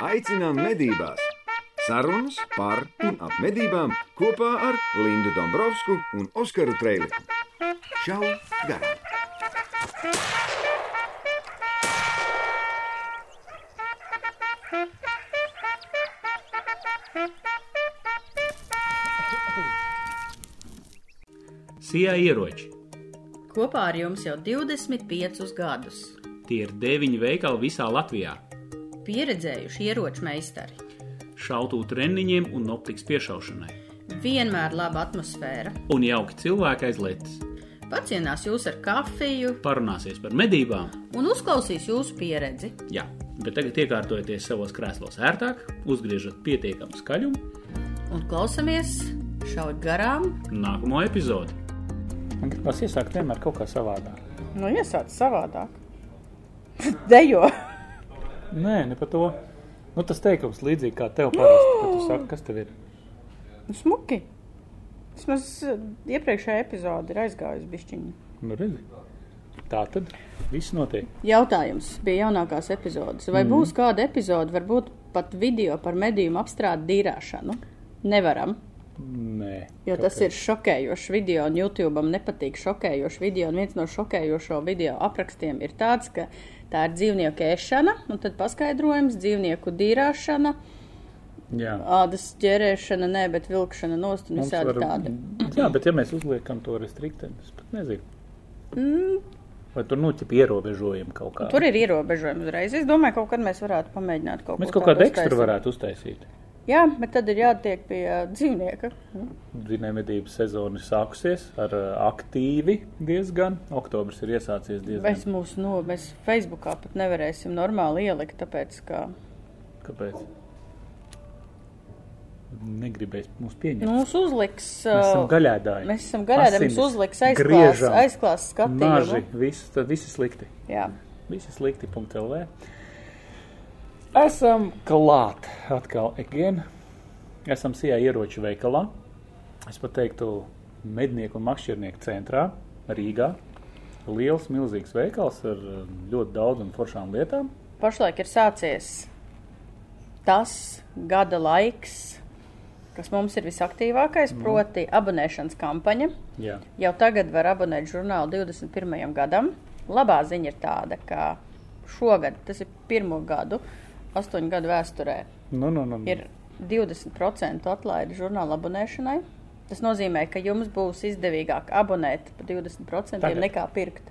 Aicinām medībās! Sarunas par un ap medībām kopā ar Lindu Dombrovskiju un Oskaru Trēliņu. Čau! Garām! Sijā ieroči. Kopā ar jums jau 25 gadus. Tie ir deviņi veikali visā Latvijā. Pieredzējuši ieroču meistari. Šautu treniņiem un optikas piešaušanai. Vienmēr laba atmosfēra. Un jauki cilvēki aiz lietas. Pacienās jūs ar kafiju Parunāsies par medībām. un uzklausīs jūsu pieredzi. Jā, bet tagad iekārtojieties savos krēslos ērtāk, uzgriežat pietiekamu skaļumu Un klausamies šaut garām. nākamo epizodi. Man gribas iesākt vienmēr kaut kā savādāk. Nu, iesāc savādāk. Dejo. Nē, ne par to. Nu, tas teikums līdzīgi kā tev parasti, kad tu saki, kas tev ir. Nu, Smuki. Vismaz eh, iepriekšējā epizode ir aizgājusi bišķiņu. Nu, redzi. Tā tad viss notiek. Jautājums bija jaunākās epizodes. Vai mm. būs kāda epizode, varbūt pat video par medījumu apstrādi dīrāšanu? Nevaram, Nē. jo tas ir šokējošs video, un YouTube nepatīk šokējošs video. Un viens no šokējošo video aprakstiem ir tāds, ka tā ir dzīvnieku ēšana, un tad paskaidrojums - dzīvnieku dīrāšana, Jā. ādas ķerēšana, ne, bet vilkšana nost un visādi var- tādi. Jā, bet ja mēs uzliekam to restriktēm, es pat nezinu. Mm, Vai tur nu ķip ierobežojam kaut kā? tur ir ierobežojumi uzreiz. Es domāju, kaut kad mēs varētu pamēģināt kaut Mēs ko kaut kādu tādu ekstru uztaisīt. varētu uztaisīt. Jā, bet tad ir jātiek pie dzīvnieka. Zinēmedības sezona ir sākusies ar aktīvi diezgan. Oktobris ir iesācies diezgan. Mēs mūsu, nu, mēs Facebookā pat nevarēsim normāli ielikt, tāpēc, ka Kāpēc? Negribēs mūs pieņemt. mums uzliks. Mēs esam gaļēdāji. Mēs esam gaļēdāji, mums uzliks aizklās, aizklās Maži, skatījumu. tad viss ir slikti. Jā, Visi slikti. Esam klāt atkal again. Esam Sijā ieroču veikalā. Es pat teiktu mednieku un makšķernieku centrā Rīgā. Liels, milzīgs veikals ar um, ļoti daudz un foršām lietām. pašlaik ir sācies tas gada laiks, kas mums ir visaktīvākais, Mhm. proti abonēšanas kampaņa. Jā. Jau tagad var abonēt žurnālu 21. gadam. Labā ziņa ir tāda, ka šogad, tas ir pirmo gadu, astoņu gadu vēsturē, Nu, nu, nu, nu. ir 20% atlaide žurnāla abonēšanai. Tas nozīmē, ka jums būs izdevīgāk abonēt par 20% Tagad? nekā pirkt.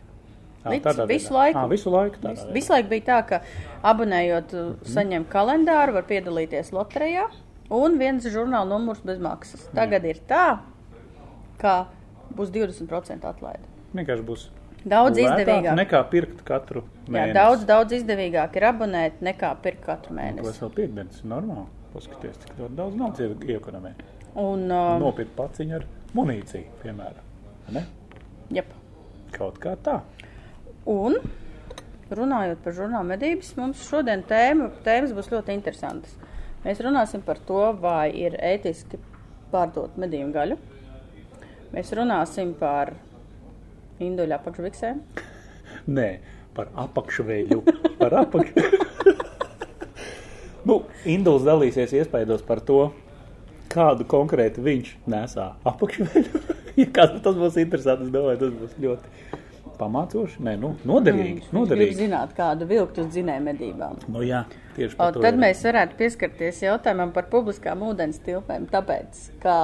Ā, Līdz tādā visu laiku. Ā, visu laiku. tādā Vis- veidā. Visu laiku bija tā, ka abonējot, uh, saņem kalendāru, var piedalīties loterijā un viens žurnāla numurs bez maksas. Tagad ir tā, ka būs 20% atlaide. Vienkārši būs Daudz izdevīgāk. Nekā pirkt katru Jā, mēnesi. daudz, daudz izdevīgāk ir abonēt nekā pirkt katru Tas mēnesi. vēl piekdienas ir normāli. Paskaties, cik daudz naudas iekonomē. Un, uh, Nopirkt paciņu ar munīciju, piemēram. Ne? jep. Kaut kā tā. un runājot par žurnālu medības, mums šodien tēma, tēmas būs ļoti interesantas. Mēs runāsim par to, vai ir ētiski pārdot medījumu gaļu. Mēs runāsim par induļu apakšviksēm. Nē, par apakšveļu. Par apakšu. nu, Induls dalīsies iespējos par to, kādu konkrēti viņš nesā apakšveļu. ja kāds tas būs interesants, es domāju, tas būs ļoti pamācoši. Nē, nu, noderīgi. Gribu noderīgi. zināt, kādu vilkt uz dzinēju medībām. Nu, jā, tieši O, par to. tad ir. mēs varētu pieskarties jautājumam par publiskām ūdens tilpēm, tāpēc, ka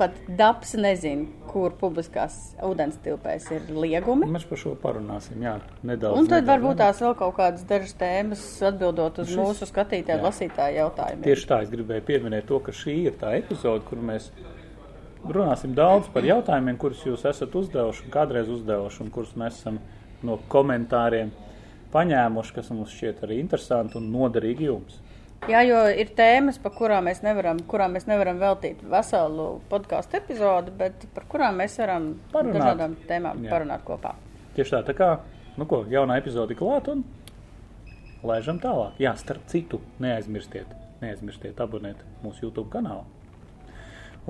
pat dabs nezina, kur publiskās ūdens tilpēs ir liegumi. Mēs par šo parunāsim, jā, nedaudz. Un tad nedaudz, varbūt tās vēl kaut kādas dažas tēmas atbildot uz Šis- mūsu skatītāju, jā. lasītāju jautājumiem. Tieši tā, es gribēju pieminēt to, ka šī ir tā epizode, kur mēs runāsim daudz par jautājumiem, kurus jūs esat uzdevuši, kādreiz uzdevuši, un kurus mēs esam no komentāriem paņēmuši, kas mums šķiet arī interesanti un noderīgi jums. Jā, jo ir tēmas, par kurām mēs nevaram, kurām mēs nevaram veltīt veselu podkāstu epizodi, bet par kurām mēs varam Parunāt. dažādām tēmām Jā. parunāt kopā. Tieši tā, tā kā, nu ko, jaunā epizode klāt un laižam tālāk. Jā, starp citu, neaizmirstiet, neaizmirstiet abonēt mūsu YouTube kanālu.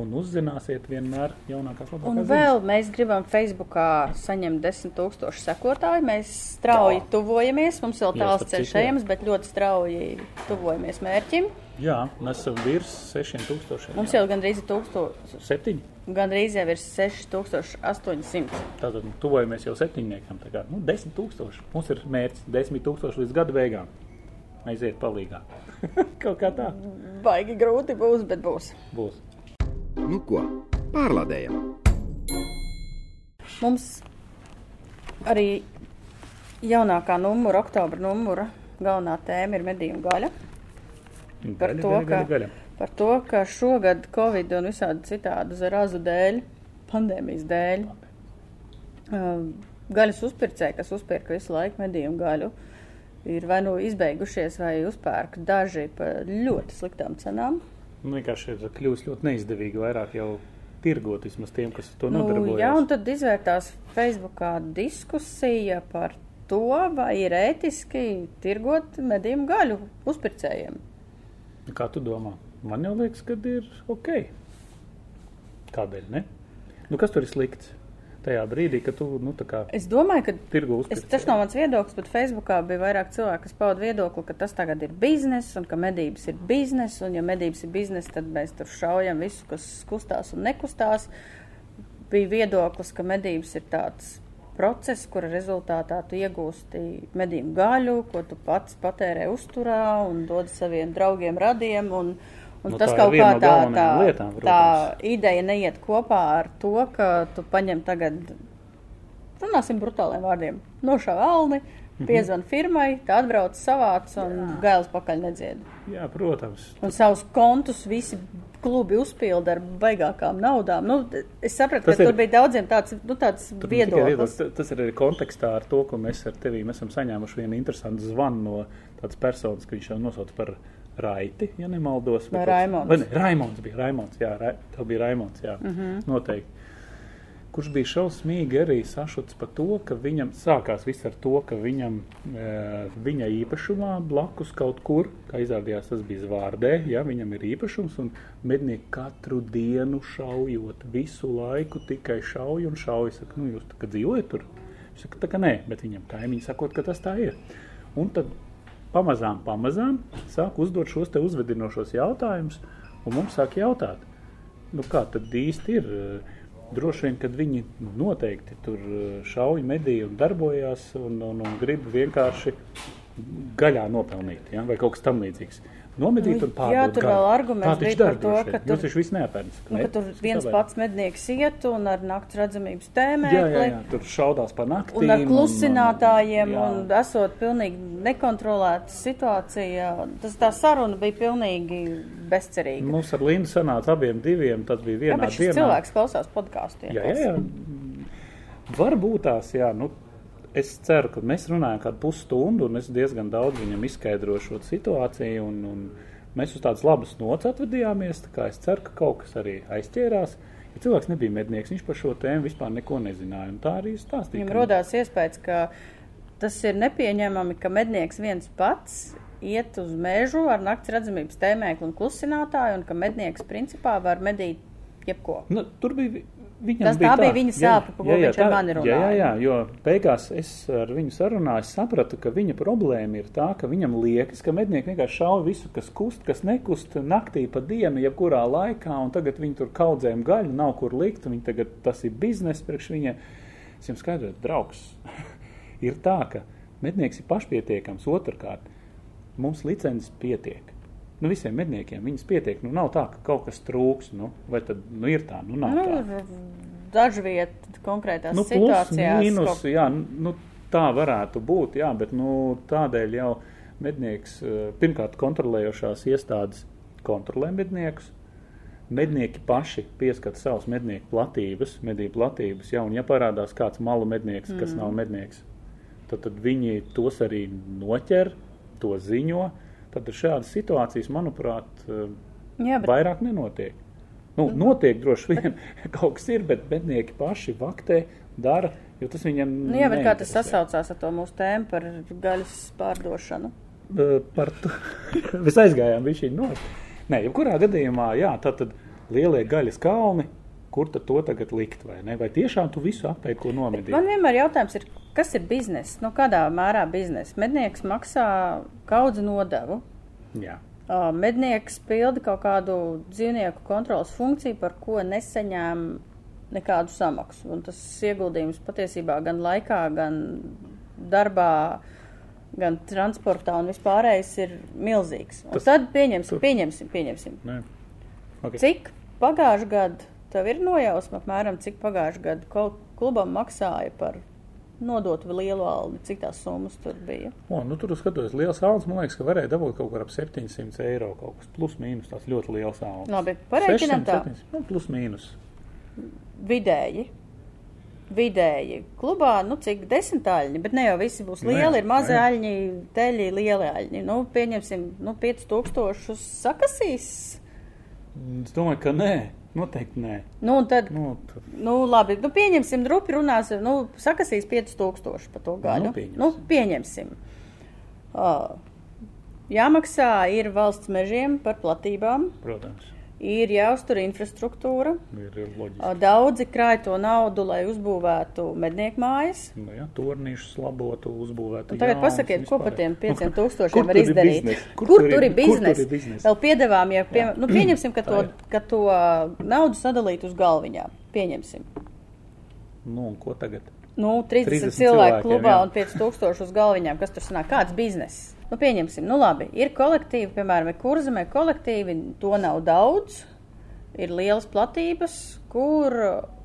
Un uzzināsiet vienmēr jaunākās Un labākās vēl mēs gribam Facebookā saņemt 10 tūkstošu sekotāju. Mēs strauji tuvojamies. Mums vēl Jā, tāls ceļš jā. ejams, bet ļoti strauji tuvojamies mērķim. ziņas. Jā, mēs esam virs 6000. Mums jau gandrīz ir tūkstoši. septiņi. Gandrīz jau ir 6800. Tātad nu, tuvojamies jau septiņniekam. Tā kā, nu, 10 tūkstoši. Mums ir mērķis 10 tūkstoši līdz gada beigām. Aiziet palīgā. Kaut kā tā Baigi grūti būs, bet būs. būs. Nu ko, pārlādējam! Mums arī jaunākā numura, oktobra numura, galvenā tēma ir medību gaļa. Par Gaļa, to, gaļa, ka, gaļa, par to, ka šogad Covid un visādi citādu zarazu dēļ, pandēmijas dēļ, uh, gaļas uzpircēji, kas uzpirka visu laiku medību gaļu, ir vai nu izbeigušies, vai uzpērk daži par ļoti sliktām cenām. Nu, vienkārši ir kļuvis ļoti neizdevīgi vairāk jau tirgot vismaz tiem, kas to Nu, nodarbojas. jā, un tad izvērtās Facebookā diskusija par to, vai ir ētiski tirgot medību gaļu uzpircējiem. Kā tu domā? Man jau liekas, ka ir ok. Kādēļ? Ne? Nu, kas tur ir slikts? Tajā brīdī, kad tu nu, tā kā Es domāju, ka tirgo Es, uzpirci. tas nav mans viedoklis, bet Facebookā bija vairāk cilvēku, kas pauda viedokli, ka tas tagad ir bizness un ka medības ir bizness. Un, ja medības ir bizness, tad mēs tur šaujam visu, kas kustās un nekustās. Bija viedoklis, ka medības ir tāds process, kura rezultātā tu iegūsti medību gaļu, ko tu pats patērē uzturā un dod saviem draugiem, radiem. Un, un Nu, tas tā kaut kā no tā, tā, lietām, tā protams. ideja neiet kopā ar to, ka tu paņem tagad runāsim brutāliem vārdiem. Nošāva alni, Mhm. piezvan firmai, tā atbrauc savāc un gailis pakaļ nedzied. Jā, protams. Un savus kontus visi klubi uzpilda ar baigākām naudām. Nu, es sapratu, ka Tas ir- tur bija daudziem tāds, nu, tāds viedoklis. viedoklis, ta- Tas ir arī kontekstā ar to, ko mēs ar tevi esam saņēmuši vienu interesantu zvanu no tādas personas, ka viņš jau nosauc par Raiti, ja nemaldos. Vai Raimonds? Vai ne, Raimons bija Raimons, jā, Ra, tev bija Raimons, jā, uh -huh. noteikti. Kurš bija šausmīgi arī sašuts par to, ka viņam sākās viss ar to, ka viņam, e, viņa īpašumā blakus kaut kur, kā izrādījās, tas bija zvārdē, ja viņam ir īpašums, un mednieki katru dienu šaujot, visu laiku tikai šauj un šauj. Saka, nu, jūs tā kā dzīvojat tur? Viņš saka, tā kā nē, bet viņam kaimiņi sakot, ka tas tā ir. Un tad pamazām, pamazām sāk uzdot šos uzvedinošos jautājumus, un mums sāk jautāt, nu kā tad īsti ir? Droši vien, kad viņi noteikti tur eh, šauja, medīja un darbojās un, un, un grib vienkārši gaļā nopelnīt, ja? vai kaut kas tam līdzīgs. Nomedīt Nu, un jā, pārdot tur gaļu. vēl arguments bija par to, ka tur- Jūs viss neapērnat. Nu, ka tur viens pats mednieks iet un ar nakts redzamības Jā, jā, tēmēkli. jā, tur šaudās pa naktīm. Un ar klusinātājiem, jā. un, un esot pilnīgi nekontrolēta situācija, tas tā saruna bija pilnīgi bezcerīga. Mums ar Lindu sanāca abiem diviem, tas bija Jā, vienā bet šis dienā. cilvēks klausās podkāstu. Jā, jā, jā. Varbūt tās, jā. Nu, es ceru, ka mēs runājam kādu pusstundu, un es diezgan daudz viņam izskaidroju šo situāciju. Un, un mēs uz tādas labas nots kā Es ceru, ka kaut kas arī aizķērās. Ja cilvēks nebija mednieks, viņš par šo tēmu vispār neko nezināja. Tā arī stāstīja. Viņam rodās iespējas, ka tas ir nepieņemami, ka mednieks viens pats iet uz mežu ar nakts redzamības tēmēkli un klusinātāju, un ka mednieks principā var medīt jebko. Nu, tur bija. Vi- Viņam Tas tā bija viņa sāpe, par ko viņš ar mani Jā, jā, runāja. jā, jo beigās es ar viņu sarunāju, sapratu, ka viņa problēma ir tā, ka viņam liekas, ka mednieki vienkārši šauj visu, kas kust, kas nekust naktī pa dienu, jebkurā laikā, un tagad viņi tur kaudzēm gaļu, nav kur likt, un viņi tagad tas ir bizness priekš viņa. Es jums skaidroju, draugs, ir tā, ka mednieks ir pašpietiekams, otrkārt, mums licences pietiek. Nu, visiem medniekiem viņas pietiek. Nu, nav tā, ka kaut kas trūks. Nu, vai tad nu, ir tā? Nu, nav Nu, tā. Dažviet konkrētās Nu, situācijās. mīnus, kaut- jā, nu, tā varētu būt, jā, bet nu, tādēļ jau mednieks, eh, pirmkārt, kontrolējošās iestādes kontrolē medniekus. Mednieki paši pieskata savas mednieku platības, medību platības, jā, un ja parādās kāds malu mednieks, kas mm. nav mednieks, tad, tad viņi tos arī noķer, to ziņo. Tad šādas situācijas, manuprāt, eh, Jā, bet vairāk nenotiek. Nu, notiek droši vien, kaut kas ir, bet bednieki paši vaktē, dara, jo tas viņam Nu, jā, bet kā tas sasaucās ar to mūsu tēmu par gaļas pārdošanu? Eh, Par to mēs aizgājām viņš no. Nē, jebkurā gadījumā, jā, tā tad lielie gaļas kalni, kur to tagad likt, vai ne? Vai tiešām tu visu apēdi, ko nomedīji? Man vienmēr jautājums ir, kas ir bizness? Nu, kādā mērā bizness? Mednieks maksā kaudzi nodevu. Jā. Mednieks pilda kaut kādu dzīvnieku kontrolas funkciju, par ko nesaņēma nekādu samaksu. Un tas ieguldījums patiesībā gan laikā, gan darbā, gan transportā un vispārējais ir milzīgs. Un Tas- tad pieņemsim, tur- pieņemsim, pieņemsim. Nē. Okay. Cik pagājušajā gadā tev ir nojausma, apmēram, cik pagājušajā gadā kol- klubam maksāja par nodotu lielu algu, cik tās summas tur bija? O, nu, tur skatos, liels alns, man liekas, ka varēja dabūt kaut kur ap 700 eiro, kaut kas plus mīnus, tās ļoti liels alns. Labi, pareiķinām tā. 700, nu, plus mīnus. Vidēji. Vidēji. Klubā, nu, cik desmitaļņi, bet ne jau visi būs Nē, lieli, ir mazi nē. aļņi, teļi, lieli aļņi. Nu, pieņemsim, nu, 5000 sakasīs. Es domāju, ka nē, noteikti nē. Nu, tad, Nu, tur, nu, labi, nu, pieņemsim, drupi runāsim, nu, sakasīs 5000 par to gaļu. Nu, pieņemsim. Nu, pieņemsim. Uh, jāmaksā ir valsts mežiem par platībām, protams, ir jāuztur infrastruktūra. ir, ir loģiski. Daudzi krāj to naudu, lai uzbūvētu mednieku mājas. Nu, jā, turnīšus labotu, uzbūvētu. Un tagad jaunas, pasakiet, ko par tiem 500 Nu, var izdarīt? biznes? Kur, kur tur ir biznesa? biznes? Vēl piedevām, ja pie, nu, pieņemsim, ka to, ka to uh, naudu sadalīt uz galviņām. Pieņemsim. Nu, un ko tagad? Nu, 30, 30 cilvēku cilvēkiem, klubā jā. un 5000 uz galviņām. Kas tur sanāk? Kāds bizness? Nu, pieņemsim, nu labi, ir kolektīvi, piemēram, ir kurzemē kolektīvi, to nav daudz. Ir lielas platības, kur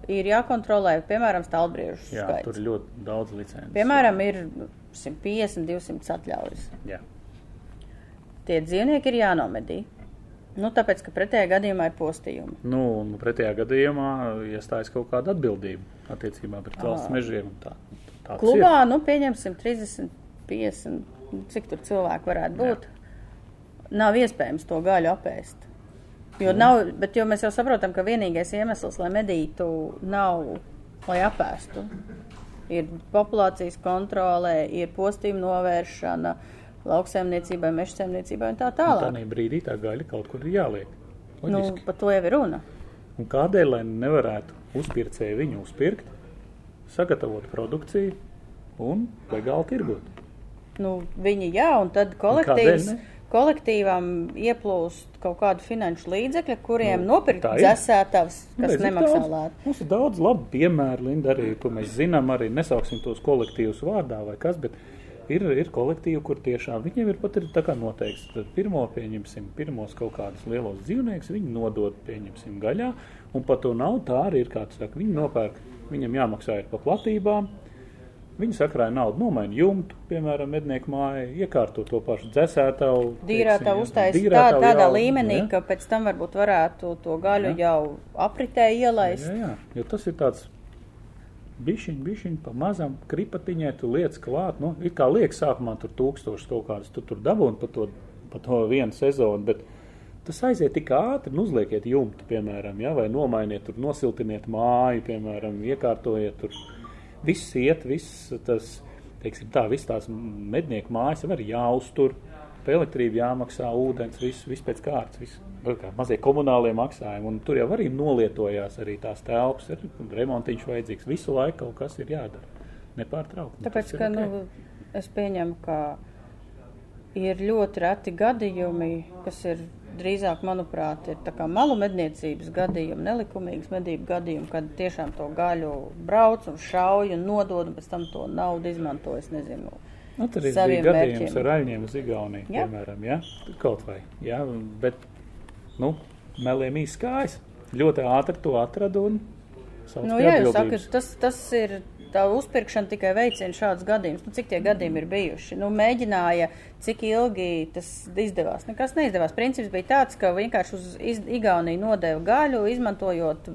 ir jākontrolē, piemēram, stāvbriežu Jā, skaits. tur ir ļoti daudz licences. Piemēram, ir 150, 200 atļaujas. Jā. Tie dzīvnieki ir jānomedī. Nu, tāpēc, ka pretējā gadījumā ir postījumi. Nu, un pretējā gadījumā iestājas kaut kāda atbildība attiecībā pret valsts mežiem. Tā, Klubā, nu, pieņemsim 30, 50, cik tur cilvēku varētu būt. Nav iespējams to gaļu apēst. Jo, nav, bet, jo mēs jau saprotam, ka vienīgais iemesls, lai medītu, nav, lai apēstu. Ir populācijas kontrole, ir postījuma novēršana, lauksaimniecībai, mežsaimniecībai un tā ir. tālāk. Tā brīdī tā gaļa kaut kur ir jāliek. Nu, Loģiski. par to jau ir runa. Un kādēļ lai nevarētu uzpircēji viņu uzpirkt, sagatavot produkciju un legāli tirgot? Nu, viņi jā, un tad kolektīvs, kādēļ ne? kolektīvam ieplūst kaut kādu finanšu līdzekļu, kuriem Nu, nopirkt tā ir. dzēsētavs, Nu, kas ir nemaksā daudz- lētu. Mums ir daudz labu piemēru, Linda, arī, ko mēs zinām, arī nesauksim tos kolektīvus vārdā vai kas, bet ir, ir kolektīvi, kur tiešām viņiem ir pat ir tā kā noteikts. Tad pirmo pieņemsim, pirmos kaut kādus lielos dzīvniekus, viņi nodod, pieņemsim, gaļā, un par to nav tā arī ir kāds saka, viņi nopērk, viņam jāmaksā ir pa platībām, Viņi sakrāja naudu, nomaina jumtu, piemēram, mednieku māju, iekārto to pašu dzēsētavu. Dīrātā uztaisīt tā, tādā jau, līmenī, ja? ka pēc tam varbūt varētu to gaļu Jā. jau apritē ielaist. Jā, jā, jo tas ir tāds bišķiņ, bišķiņ, pa mazam kripatiņai tu liec klāt, nu, ir kā liek sākumā tur tūkstošus kaut kādus, tu tur dabūni pa to, pa to vienu sezonu, bet tas aiziet tik ātri, nu, uzliekiet jumtu, piemēram, ja, vai nomainiet tur, nosiltiniet māju, piemēram, iekārtojiet tur, viss iet, viss tas, teiksim tā, viss tās mednieku mājas ir jāuztur, pa elektrību jāmaksā, ūdens, viss, viss pēc kārtas, viss. kā Mazie komunālie maksājumi, un tur jau arī nolietojās arī tās telpas, ir remontiņš vajadzīgs, visu laiku kaut kas ir jādara, nepārtraukti. Tāpēc, ka, ok. nu, es pieņemu, ka ir ļoti reti gadījumi, kas ir drīzāk, manuprāt, ir malu medniecības gadījumi, nelikumīgas medību gadījumi, kad tiešām to gaļu brauc un šauj un nodod, un pēc tam to naudu izmanto, es nezinu. Nu, tur ir bija gadījums mērķiem. ar aļņiem uz Igauniju, Jā. piemēram, ja? kaut vai, ja? bet, nu, meliem īsti kājas, ļoti ātri to atradu un sauc Nu, jā, jūs sakat, tas, tas ir tā uzpirkšana tikai veicina šādus gadījumus. Nu, cik tie gadījumi ir bijuši? Nu, mēģināja, cik ilgi tas izdevās. Nekas neizdevās. Princips bija tāds, ka vienkārši uz iz, Igauniju nodeva gaļu, izmantojot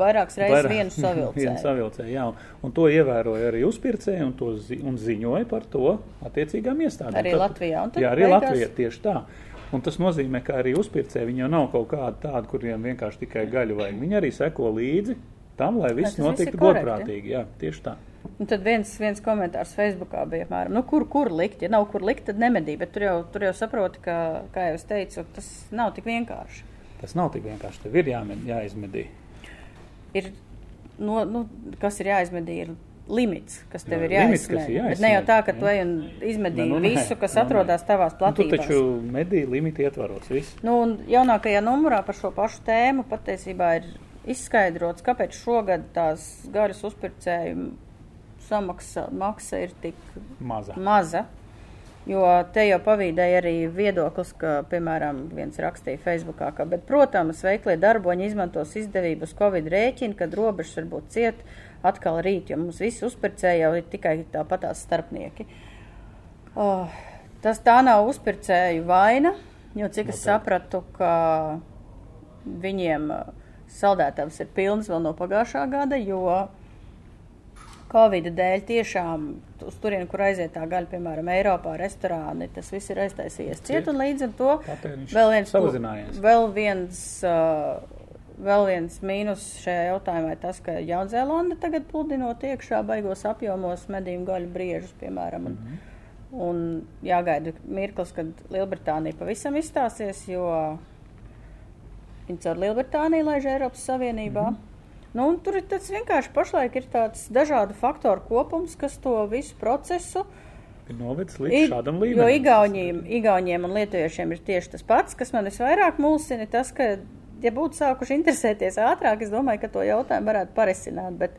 vairākas reizes Vairāk- vienu vienu savilcēju. savilcēju, jā. Un to ievēroja arī uzpircēji un, to zi un ziņoja par to attiecīgām iestādēm. Arī Latvijā, un tad jā, arī beigās- Latvijā tieši tā. Un tas nozīmē, ka arī uzpircēji jau nav kaut kādi tādi, kuriem vienkārši tikai gaļu vajag. Viņi arī seko līdzi tam, lai viss viss ir notiktu korekti. godprātīgi. Jā, tieši tā. Un tad viens, viens komentārs Facebookā bija apmēram, nu, kur, kur likt. Ja nav kur likt, tad nemedī. Bet tur jau, tur jau saproti, ka, kā jau es teicu, tas nav tik vienkārši. Tas nav tik vienkārši. Tev ir jāmed, jāizmedī. Ir, no, nu, kas ir jāizmedī, ir limits, kas tev Jā, ir limits, kas ir Bet ne jau tā, ka jāizsmēj, tu ej un izmedī Nē, nu, nē, visu, kas nu, nē. atrodas tavās Nu, tu platībās. taču medī limiti ietvaros. Viss. Nu, un jaunākajā numurā par šo pašu tēmu patiesībā ir izskaidrots, kāpēc šogad tās gaļas uzpircēju samaksa maksa ir tik Maza. maza. Jo te jau pavīdēja arī viedoklis, ka, piemēram, viens rakstīja Facebookā, ka, bet, protams, veiklie darboņi izmantos izdevību uz Covid rēķinu, kad robežas varbūt ciet atkal rīt, jo mums visi uzpircēji jau ir tikai tāpatās starpnieki. Oh, tas tā nav uzpircēju vaina, jo cik es sapratu, ka viņiem uh, saldētavs ir pilns vēl no pagājušā gada, jo Covid dēļ tiešām uz turieni, kur aiziet tā gaļa, piemēram, Eiropā, restorāni, tas viss ir aiztaisījies ciet, un līdz ar to vēl viens, vēl viens, uh, vēl viens mīnus šajā jautājumā ir tas, ka Jaunzēlanda tagad pludinot iekšā baigos apjomos medījumu gaļu briežus, piemēram, un, mm. -hmm. un jāgaida mirklis, kad Lielbritānija pavisam izstāsies, jo viņi caur Lielbritāniju laiž Eiropas Savienībā. Mm -hmm. Nu, tur ir tas vienkārši pašlaik ir tāds dažādu faktoru kopums, kas to visu procesu novedis līdz I- šādam Jo līmenim. Igauniem, Igauniem un Lietuviešiem ir tieši tas pats, kas man visvairāk mulsina, tas, ka, ja būtu sākuši interesēties ātrāk, es domāju, ka to jautājumu varētu parisināt, bet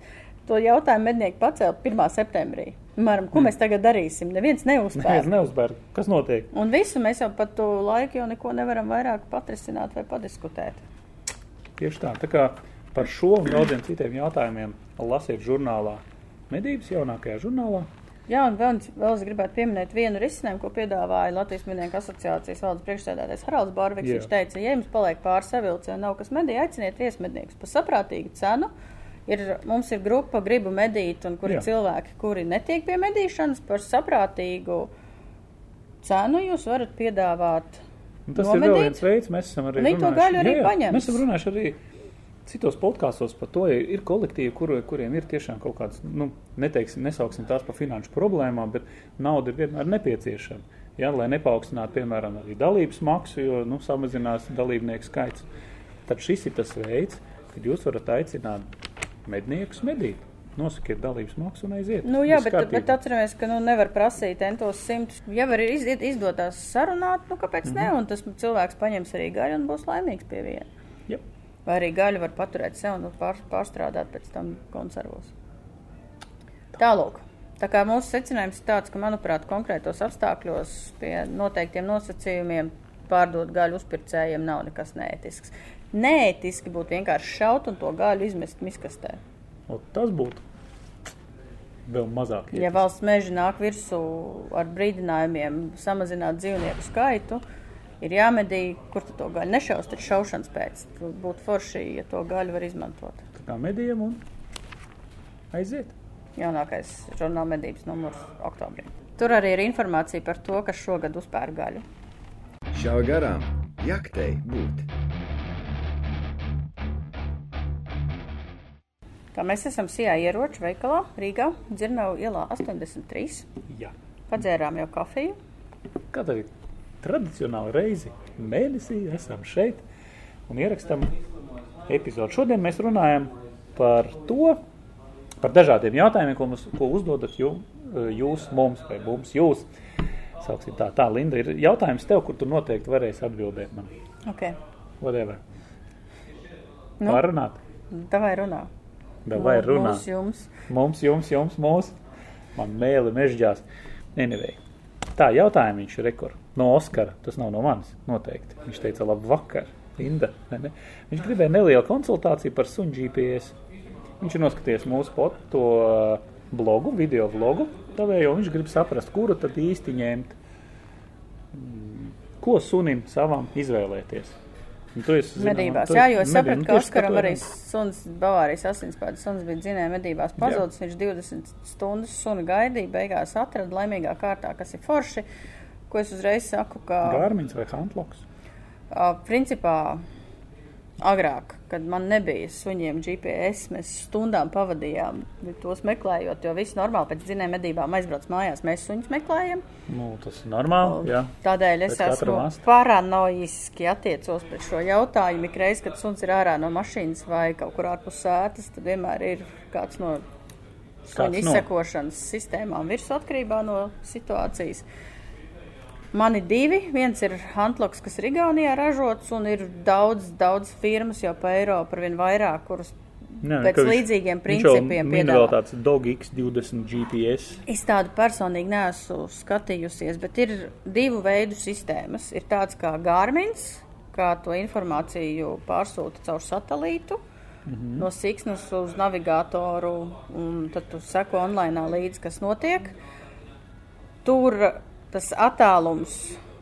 to jautājumu mednieki pacēla 1. septembrī. Piemēram, ko mēs tagad darīsim? Neviens neuzspēr. neuzbēr. Kas notiek? Un visu mēs jau pat to laiku jau neko nevaram vairāk patrisināt vai padiskutēt. Tieši tā. Tā kā par šo un daudziem citiem jautājumiem lasiet žurnālā. Medības jaunākajā žurnālā. Jā, un vēl, vēl es gribētu pieminēt vienu risinājumu, ko piedāvāja Latvijas Mednieku asociācijas valdes priekšsēdētājs Haralds Bārviks. Viņš teica, ja jums paliek pāris savilci un nav kas medī, aiciniet viesmedniekus par saprātīgu cenu. Ir, mums ir grupa Gribu medīt, un kur ir cilvēki, kuri netiek pie medīšanas par saprātīgu cenu. Jūs varat piedāvāt. Un tas ir Nomedīt? vēl viens veids, mēs esam arī viņi to gaļu arī Jā, jā, paņems. Mēs esam runājuši arī citos podkāstos par to, ja ir kolektīvi, kur, kuriem ir tiešām kaut kāds, nu, neteiksim, nesauksim tās par finanšu problēmām, bet nauda ir vienmēr nepieciešama. Ja, lai nepaukstinātu, piemēram, arī dalības maksu, jo nu, samazinās dalībnieku skaits. Tad šis ir tas veids, kad jūs varat aicināt medniekus medīt. Nosakiet dalības maksu un aiziet. Nu, jā, bet, bet atceramies, ka nu, nevar prasīt entos simtus. Ja var izdiet, izdotās sarunāt, nu kāpēc mm -hmm. ne? Un tas cilvēks paņems arī gaļu un būs laimīgs pie viena. Jā. Vai arī gaļu var paturēt sev un pār, pārstrādāt pēc tam konservos. Tālūk. Tā kā mūsu secinājums ir tāds, ka, manuprāt, konkrētos apstākļos pie noteiktiem nosacījumiem pārdot gaļu uzpircējiem nav nekas neētisks. Neētiski būtu vienkārši šaut un to gaļu izmest miskastē. O, tas būtu vēl mazāk. Ja valsts meži nāk virsū ar brīdinājumiem samazināt dzīvnieku skaitu, ir jāmedī, kur tu to gaļu nešaus, tad šaušanas pēc. Būtu forši, ja to gaļu var izmantot. Tā kā medījam un aiziet. Jaunākais žurnāla medības numurs oktobrī. Tur arī ir informācija par to, kas šogad uzpēr gaļu. Šāva garām jaktei būt. Tā mēs esam Sijā ieroču veikalā Rīgā, Dzirnavu ielā 83. Jā. Padzērām jau kafiju. Kā tā ir tradicionāla reize mēnesī, esam šeit un ierakstām epizodu. Šodien mēs runājam par to, par dažādiem jautājumiem, ko, mums, ko uzdodat jū, jūs mums vai mums jūs. Sauksim tā, tā, Linda, ir jautājums tev, kur tu noteikti varēsi atbildēt man. Okay. Whatever. Nu. Pārunāt. Tā vai runā? Vai runā? Mums jums. Mums, jums, jums, mūsu. Man mēli mežģās. Anyway. Tā, jautājumi viņš ir rekord. No Oskara. Tas nav no manis, noteikti. Viņš teica, labi vakar, Linda. Ne, ne. Viņš gribēja nelielu konsultāciju par suņu GPS. Viņš ir noskatījies mūsu pot, to uh, blogu, video vlogu. Tavējo viņš grib saprast, kuru tad īsti ņemt. Mm, Ko sunim savam izvēlēties? Esi, zinām, Medībās. tu- Jā, jo es sapratu, nu, ka Oskaram arī suns, Bavārijas asinspēdas suns bija dzinēja medībās pazudis. Viņš 20 stundas suni gaidīja, beigās atrada laimīgā kārtā, kas ir forši. Ko es uzreiz saku, ka Gārmiņš vai Hantloks? principā agrāk, kad man nebija suņiem GPS, mēs stundām pavadījām tos meklējot, jo viss normāli pēc zinām medībām aizbrauc mājās, mēs suņus meklējam. Nu, tas ir normāli. Jā. Tādēļ es Pēc esmu paranoiski attiecos pret šo jautājumu. Ik reiz, kad suns ir ārā no mašīnas vai kaut kur ārpus sētas, tad vienmēr ir kāds no Kāds suņa no? izsekošanas sistēmām virsū atkarībā no situācijas. Man ir divi. Viens ir Antloks, kas ir Igaunijā ražots, un ir daudz, daudz firmas jau pa Eiropu ar vien vairāk, kuras Jā, pēc viņš- līdzīgiem viņš principiem min piedāvā. vēl tāds Dog X20 GPS. Es tādu personīgi neesmu skatījusies, bet ir divu veidu sistēmas. Ir tāds kā Gārmins, kā to informāciju pārsūta caur satelītu. Mm -hmm. No siksnas uz navigatoru, un tad tu seko online līdzi, kas notiek. Tur tas attālums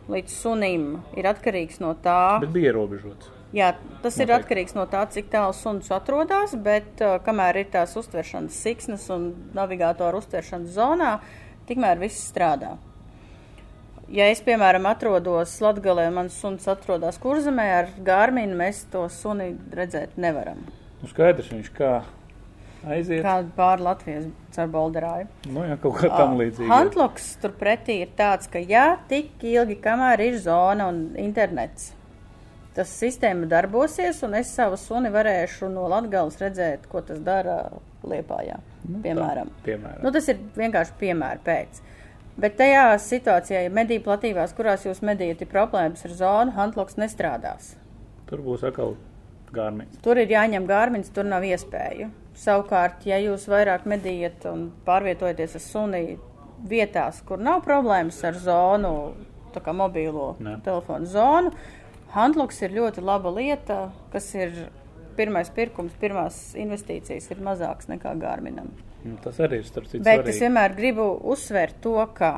līdz sunim ir atkarīgs no tā, Bet bija ierobežots. Jā, tas ir Noteikti. atkarīgs no tā, cik tālu suns atrodas, bet uh, kamēr ir tās uztveršanas siksnas un navigātora uztveršanas zonā, tikmēr viss strādā. Ja es, piemēram, atrodos Latvijā, un mans suns atrodas kurzemē ar gārminu, mēs to suni redzēt nevaram. Nu, skaidrs, viņš kā aiziet. Kā? Kāda pāri Latvijas caur bolderāju. Nu, jā, kaut kā tam līdzīga. Hantloks turpretī ir tāds, ka jā, tik ilgi, kamēr ir zona un internets, tas sistēma darbosies, un es savu suni varēšu no Latgales redzēt, ko tas dara Liepājā, Nu, piemēram. Tā, piemēram. Nu, tas ir vienkārši piemēra pēc. Bet tajā situācijā, ja medību platībās, kurās jūs medījat, ir problēmas ar zonu, Hantloks nestrādās. Tur būs atkal gārmīns. Tur ir jāņem gārmins, tur nav iespēju. Savukārt, ja jūs vairāk medījat un pārvietojaties ar suni vietās, kur nav problēmas ar zonu, tā kā mobīlo Ne. telefonu zonu, Handloks ir ļoti laba lieta, kas ir pirmais pirkums, pirmās investīcijas ir mazāks nekā Gārminam. Nu, tas arī ir starp citu Bet es svarīgi. vienmēr gribu uzsvērt to, ka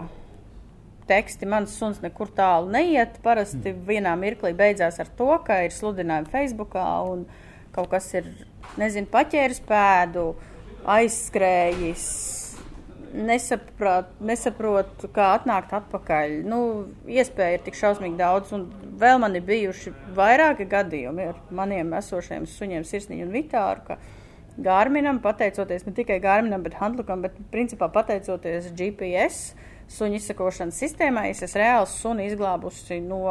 teksti mans suns nekur tālu neiet. Parasti mm. vienā mirklī beidzās ar to, ka ir sludinājumi Facebookā un kaut kas ir, nezinu, paķēris pēdu, aizskrējis. Nesaprot, nesaprotu, kā atnākt atpakaļ. Nu, iespēja ir tik šausmīgi daudz, un vēl man ir bijuši vairāki gadījumi ar maniem esošajiem suņiem, sirsniņu un vitāru, ka Gārminam, pateicoties ne tikai Gārminam, bet Handlukam, bet principā pateicoties GPS suņu izsakošanas sistēmai, es esmu reāli suni izglābusi no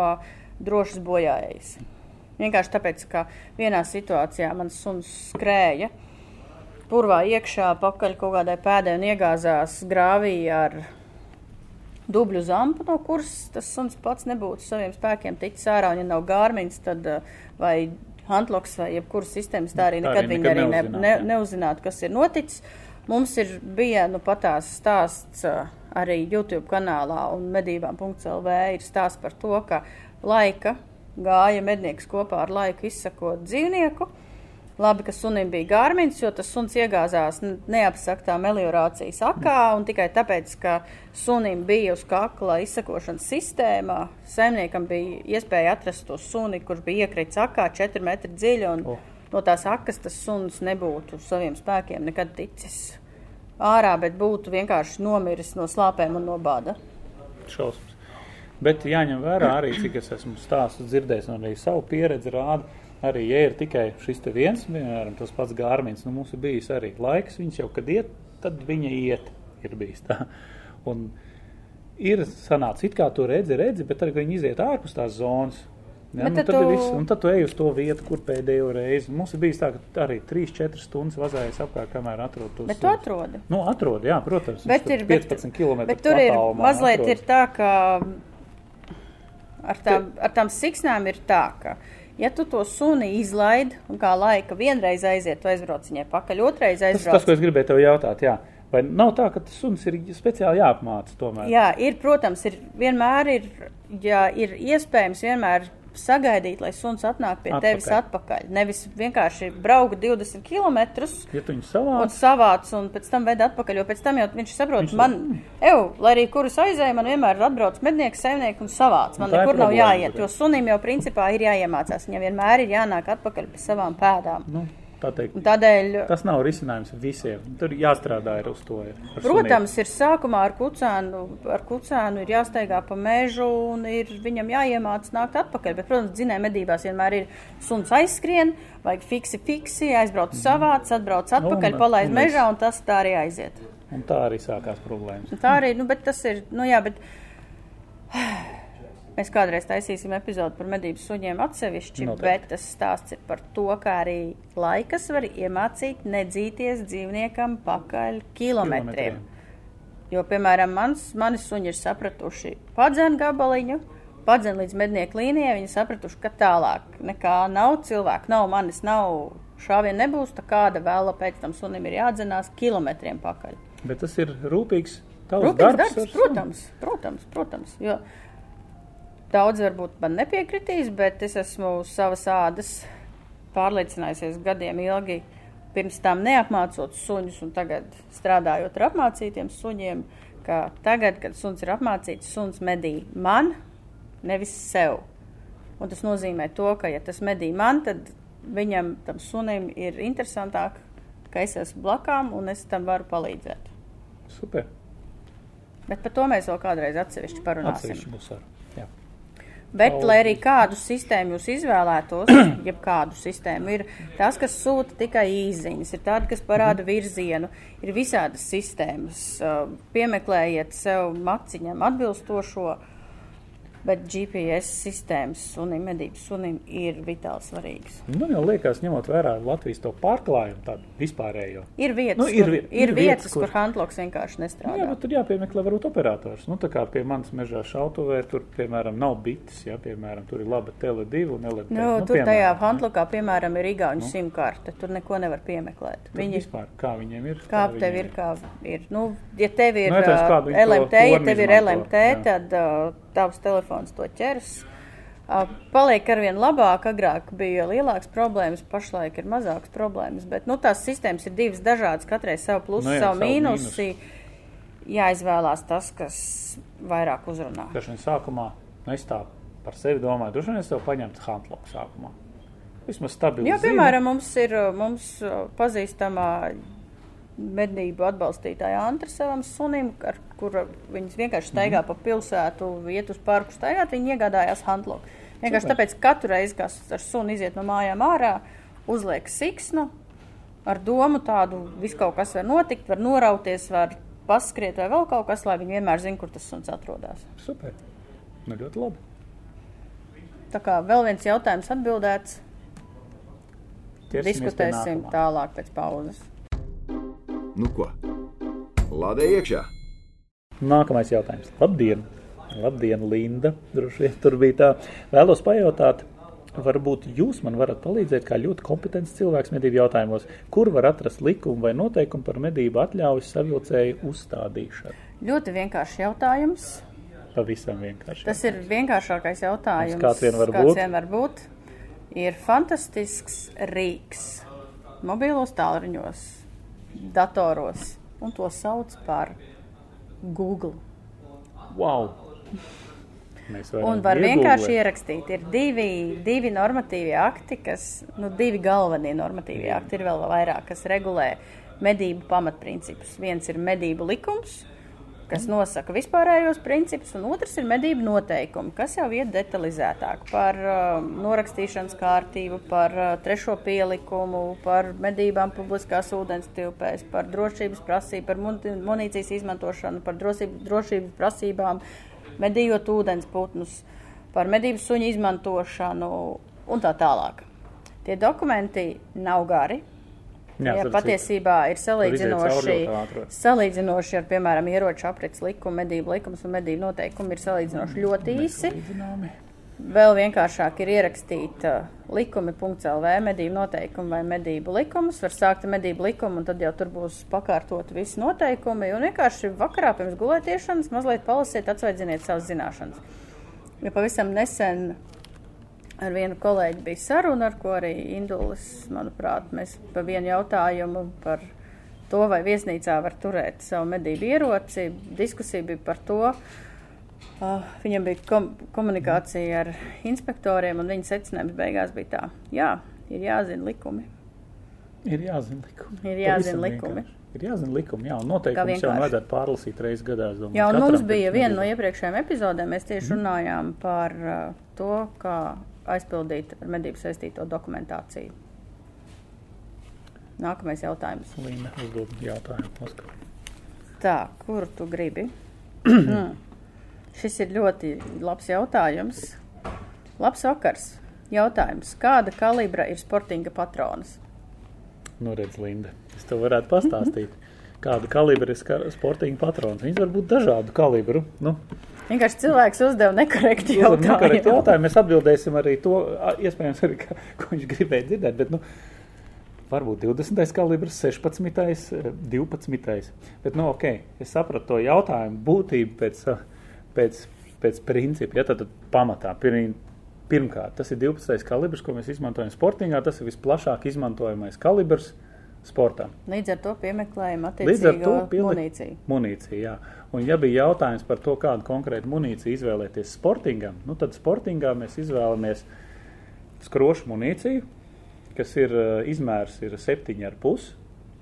drošas bojājējas. Vienkārši tāpēc, ka vienā situācijā mans suns skrēja purvā iekšā, pakaļ kaut kādai pēdai un iegāzās grāvī ar dubļu zampu, no kuras tas suns pats nebūtu saviem spēkiem ticis ārā. Un, ja nav gārmins, tad uh, vai Hantloks vai jebkuras sistēmas, tā arī Tā nekad arī viņi nekad arī ne, ne, neuzzinātu, kas ir noticis. Mums ir bija nu, patās stāsts uh, arī YouTube kanālā un medībām.lv ir stāsts par to, ka laika gāja mednieks kopā ar laiku izsakot dzīvnieku. Labi, ka sunim bija gārmins, jo tas suns iegāzās neapsaktā meliorācijas akā, un tikai tāpēc, ka sunim bija uz kakla izsakošanas sistēma, saimniekam bija iespēja atrast to suni, kurš bija iekritis akā 4 metri dziļi, un O. no tās akas tas suns nebūtu saviem spēkiem nekad ticis ārā, bet būtu vienkārši nomiris no slāpēm un no bada. šausmas. Bet jāņem vērā arī, cik es esmu stāstus dzirdējis, un arī savu pieredzi rāda. Arī, ja ir tikai šis viens, piemēram, tas pats gārmins, nu mums ir bijis arī laiks, viņš jau kad iet, tad viņa iet, ir bijis tā. Un ir sanācis, it kā tu redzi, redzi, bet tad, kad viņi iziet ārpus tās zonas, Ja, nu, tad tad, tu... viss, tad tu ej uz to vietu, kur pēdējo reizi. Mums bijis tā, ka arī 3-4 stundas vazājas apkārt, kamēr atrod tos. Bet tu atrodi. Nu, atrod, jā, protams. Bet, ir, tur bet, 15 km. bet tur ir mazliet atrodas. ir tā, ka ar tām, ar tām siksnām ir tā, ka, ja tu to suni izlaid un kā laika vienreiz aiziet, tu aizbrauc viņai pakaļ, otrreiz Tas, aizbrauc. tas, ko es gribēju tev jautāt, jā. Vai nav tā, ka tas suns ir speciāli jāapmāca tomēr? Jā, ir, protams, ir vienmēr ir, ja ir iespējams vienmēr sagaidīt, lai suns atnāk pie Atpakaļ. tevis atpakaļ. Nevis vienkārši braukt 20 km. Ja viņu Un savāc, savāc, un pēc tam veda atpakaļ, jo pēc tam jau viņš saprot, Viņš- man, eju, lai arī kurus aizēju, man vienmēr ir atbrauc mednieks, saimnieks un savāc. Man Nu, nekur nav problēma jāiet, tur. jo sunim jau principā ir jāiemācās. Viņam vienmēr ir jānāk atpakaļ pie savām pēdām. nu, teikt. Tādēļ, Tas nav risinājums visiem. Tur jāstrādā ir uz to. ir protams, ir sākumā ar kucēnu, ar kucēnu ir jāsteigā pa mežu un ir viņam jāiemāc nākt atpakaļ. Bet, protams, dzinēja medībās vienmēr ir suns aizskrien, vajag fiksi, fiksi, aizbrauc savāds, atbrauc atpakaļ, un- palaist un mežā un tas tā arī aiziet. Un tā arī sākās problēmas. Un Tā arī, nu, bet tas ir, nu jā, bet mēs kādreiz taisīsim epizodu par medību suņiem atsevišķi, Noteikti. bet tas stāsts ir par to, kā arī laikas var iemācīt nedzīties dzīvniekam pakaļ kilometriem. Kilometriem. Jo, piemēram, mans, mani suņi ir sapratuši padzēnu gabaliņu, padzēnu līdz mednieku līnijai, viņi sapratuši, ka tālāk nekā nav cilvēku, nav manis, nav šāvien nebūs, tā kāda vēla pēc tam sunim ir jādzenās kilometriem pakaļ. Bet tas ir rūpīgs. Rūpīgs darbs, darbs, ar suni. protams, protams, protams. Jo daudz varbūt man nepiekritīs, bet es esmu savas ādas pārliecinājusies gadiem ilgi. Pirms tam neapmācot suņus, un tagad strādājot ar apmācītiem suņiem, ka tagad, kad suns ir apmācīts, suns medī man, nevis sev. Un tas nozīmē to, ka, ja tas medī man, tad viņam, tam sunim, ir interesantāk, ka es esmu blakām un es tam varu palīdzēt. Super. Bet par to mēs vēl kādreiz atsevišķi parunāsim. Atsevišķi. Bet, lai arī kādu sistēmu jūs izvēlētos, jeb kādu sistēmu, ir tas, kas sūta tikai īsiņas, ir tāda, kas parāda virzienu, ir visādas sistēmas. Uh, Piemeklējiet sev maciņam atbilstošo, bet GPS sistēmas sunim, medības sunim ir vitāli svarīgas. Man jau liekas, ņemot vērā Latvijas to pārklājumu, tādu vispārējo. Ir vietas, Nu, nu, ir ir, kur, ir, ir ir vietas, kur- kur handloks vienkārši Nu, nestrādā. jā, bet tur jāpiemeklē varbūt operators. Nu, tā kā pie manas mežā šautavē, tur, piemēram, nav bites, jā, piemēram, tur ir laba Tele2 un LT. Nu, tur tajā handlokā, piemēram, ir igauņu nu. simkarte. Tur neko nevar piemeklēt. Viņi Viņi vispār, kā viņiem ir? Kā viņiem tev ir, kā ir. Nu, ja tev ir Nu, ja LMT, ja tev ir LMT, tad uh, tavs telefons to ķers. Paliek arvien labāk, agrāk bija lielākas problēmas, pašlaik ir mazākas problēmas, bet nu, tās sistēmas ir divas dažādas, katrai savu plusu, Nu nu, jā, savu savu mīnusu. Jāizvēlās tas, kas vairāk uzrunā. Dažreiz sākumā, nu, es tā par sevi domāju, vien es tev paņemtu handloku sākumā. Vismaz stabili. Jā, zinu. piemēram, mums ir mums pazīstamā medību atbalstītāja Antra savam sunim, ar kura viņas vienkārši staigā pa pilsētu, iet uz parku staigāt, viņi iegādājās handloku. Vienkārši Super. tāpēc katru reizi, kad ar suni iziet no mājām ārā, uzliek siksnu ar domu tādu, viss kaut kas var notikt, var norauties, var paskriet vai vēl kaut kas, lai viņi vienmēr zina, kur tas suns atrodas. Super. Nu, ļoti labi. Tā kā vēl viens jautājums atbildēts, Ķersimies diskutēsim tālāk pēc pauzes. Nu ko? Lādē iekšā! Nākamais jautājums. Labdien! Labdien, Linda! Droši vien tur bija tā. Vēlos pajautāt, varbūt jūs man varat palīdzēt, kā ļoti kompetents cilvēks medību jautājumos, kur var atrast likumu vai noteikumu par medību atļaujas savilcēju uzstādīšanu. Ļoti vienkāršs jautājums. Pavisam vienkārši. Tas ir vienkāršākais jautājums, Kāds vien var kāds būt. vien var būt. Ir fantastisks rīks mobilos tālruņos, datoros, un to sauc par Google. Wow! Un var vienkārši ierakstīt. Ir divi, divi normatīvie akti, kas, nu, divi galvenie normatīvie akti, ir vēl vairāk, kas regulē medību pamatprincipus. Viens ir medību likums, kas nosaka vispārējos principus, un otrs ir medību noteikumi, kas jau iet detalizētāk par uh, norakstīšanas kārtību, par uh, trešo pielikumu, par medībām publiskās ūdens tilpēs, par drošības prasību, par mun- munīcijas izmantošanu, par drošības, drošības prasībām, medījot ūdens putnus, par medību suņu izmantošanu un tā tālāk. Tie dokumenti nav gari. Jā, Jā, patiesībā ir salīdzinoši, salīdzinoši ar, piemēram, ieroču aprits likumu, medību likums un medību noteikumi ir salīdzinoši ļoti īsi. Vēl vienkāršāk ir ierakstīt uh, likumi.lv medību noteikumu vai medību likumus. Var sākt ar medību likumu, un tad jau tur būs pakārtot visi noteikumi. Un vienkārši vakarā pirms gulētiešanas mazliet palasiet, atsveidziniet savas zināšanas. Jo pavisam nesen ar vienu kolēģi bija saruna, ar ko arī Indulis, manuprāt, mēs pa vienu jautājumu par to, vai viesnīcā var turēt savu medību ieroci. Diskusija bija par to, Uh, viņam bija kom komunikācija ar inspektoriem, un viņa secinājums beigās bija tā, jā, ir jāzina likumi. Ir jāzina likumi. Ir jāzina likumi. vienkārši. Ir jāzina likumi, jā, un noteikums jau vajadzētu pārlasīt reizes gadā. domāju, Jā, un mums bija viena no iepriekšējām epizodēm. Mēs tieši Mhm. runājām par uh, to, kā aizpildīt ar medību saistīto dokumentāciju. Nākamais jautājums. Līna uzdod jautājumu. Oskar. Tā, kuru tu gribi? mm. Šis ir ļoti labs jautājums. Labs vakars. Jautājums. Kāda kalibra ir sportinga patronas? Nu, redz, Linda, es tev varētu pastāstīt, kāda kalibra ir sportinga patrons. Viņas var būt dažādu kalibru. Nu, Vienkārši cilvēks uzdeva nekorekti Uzdod nekorektu jautājumu. jautājumu. Mēs atbildēsim arī to, iespējams, arī, ka, ko viņš gribēja dzirdēt. Bet, nu, varbūt 20. kalibrs, 16. eh, 12. Bet, nu, ok, es sapratu to jautājumu būtību pēc, pēc, pēc principa. Ja, tad, tad pamatā, pirm, pirmkārt, tas ir 12. kalibrs, ko mēs izmantojam sportingā. Tas ir visplašāk izmantojamais kalibrs sportā. Līdz ar to piemeklējam attiecīgo munīciju. munīciju. Jā. Un, ja bija jautājums par to, kādu konkrētu munīciju izvēlēties sportingam, nu, tad sportingā mēs izvēlamies skrošu munīciju, kas ir uh, izmērs ir 7,5.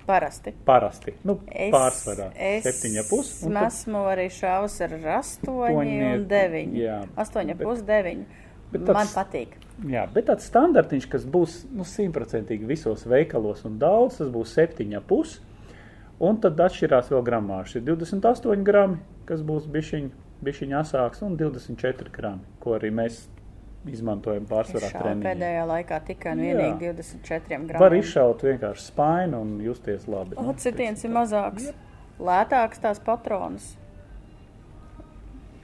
Parasti. Parasti, nu, Es, pārsvarā es 7,5. un tad esmu arī šāvis ar 8 Astoņi, un 9. jā. 8,5, 9. Bet Man tāds- patīk. Jā, bet tāds standartiņš, kas būs nu, simtprocentīgi visos veikalos un daudz, tas būs 7,5. Un tad atšķirās vēl gramāžas. Ir 28 grami, kas būs bišķiņ, bišķiņ asāks, un 24 grami, ko arī mēs izmantojam pārsvarā treniņā. pēdējā laikā tikai un Jā. vienīgi 24 gramiem. Var izšaut vienkārši spainu un justies labi. nu, Atsitiens ir mazāks. Lētāks tās patronas.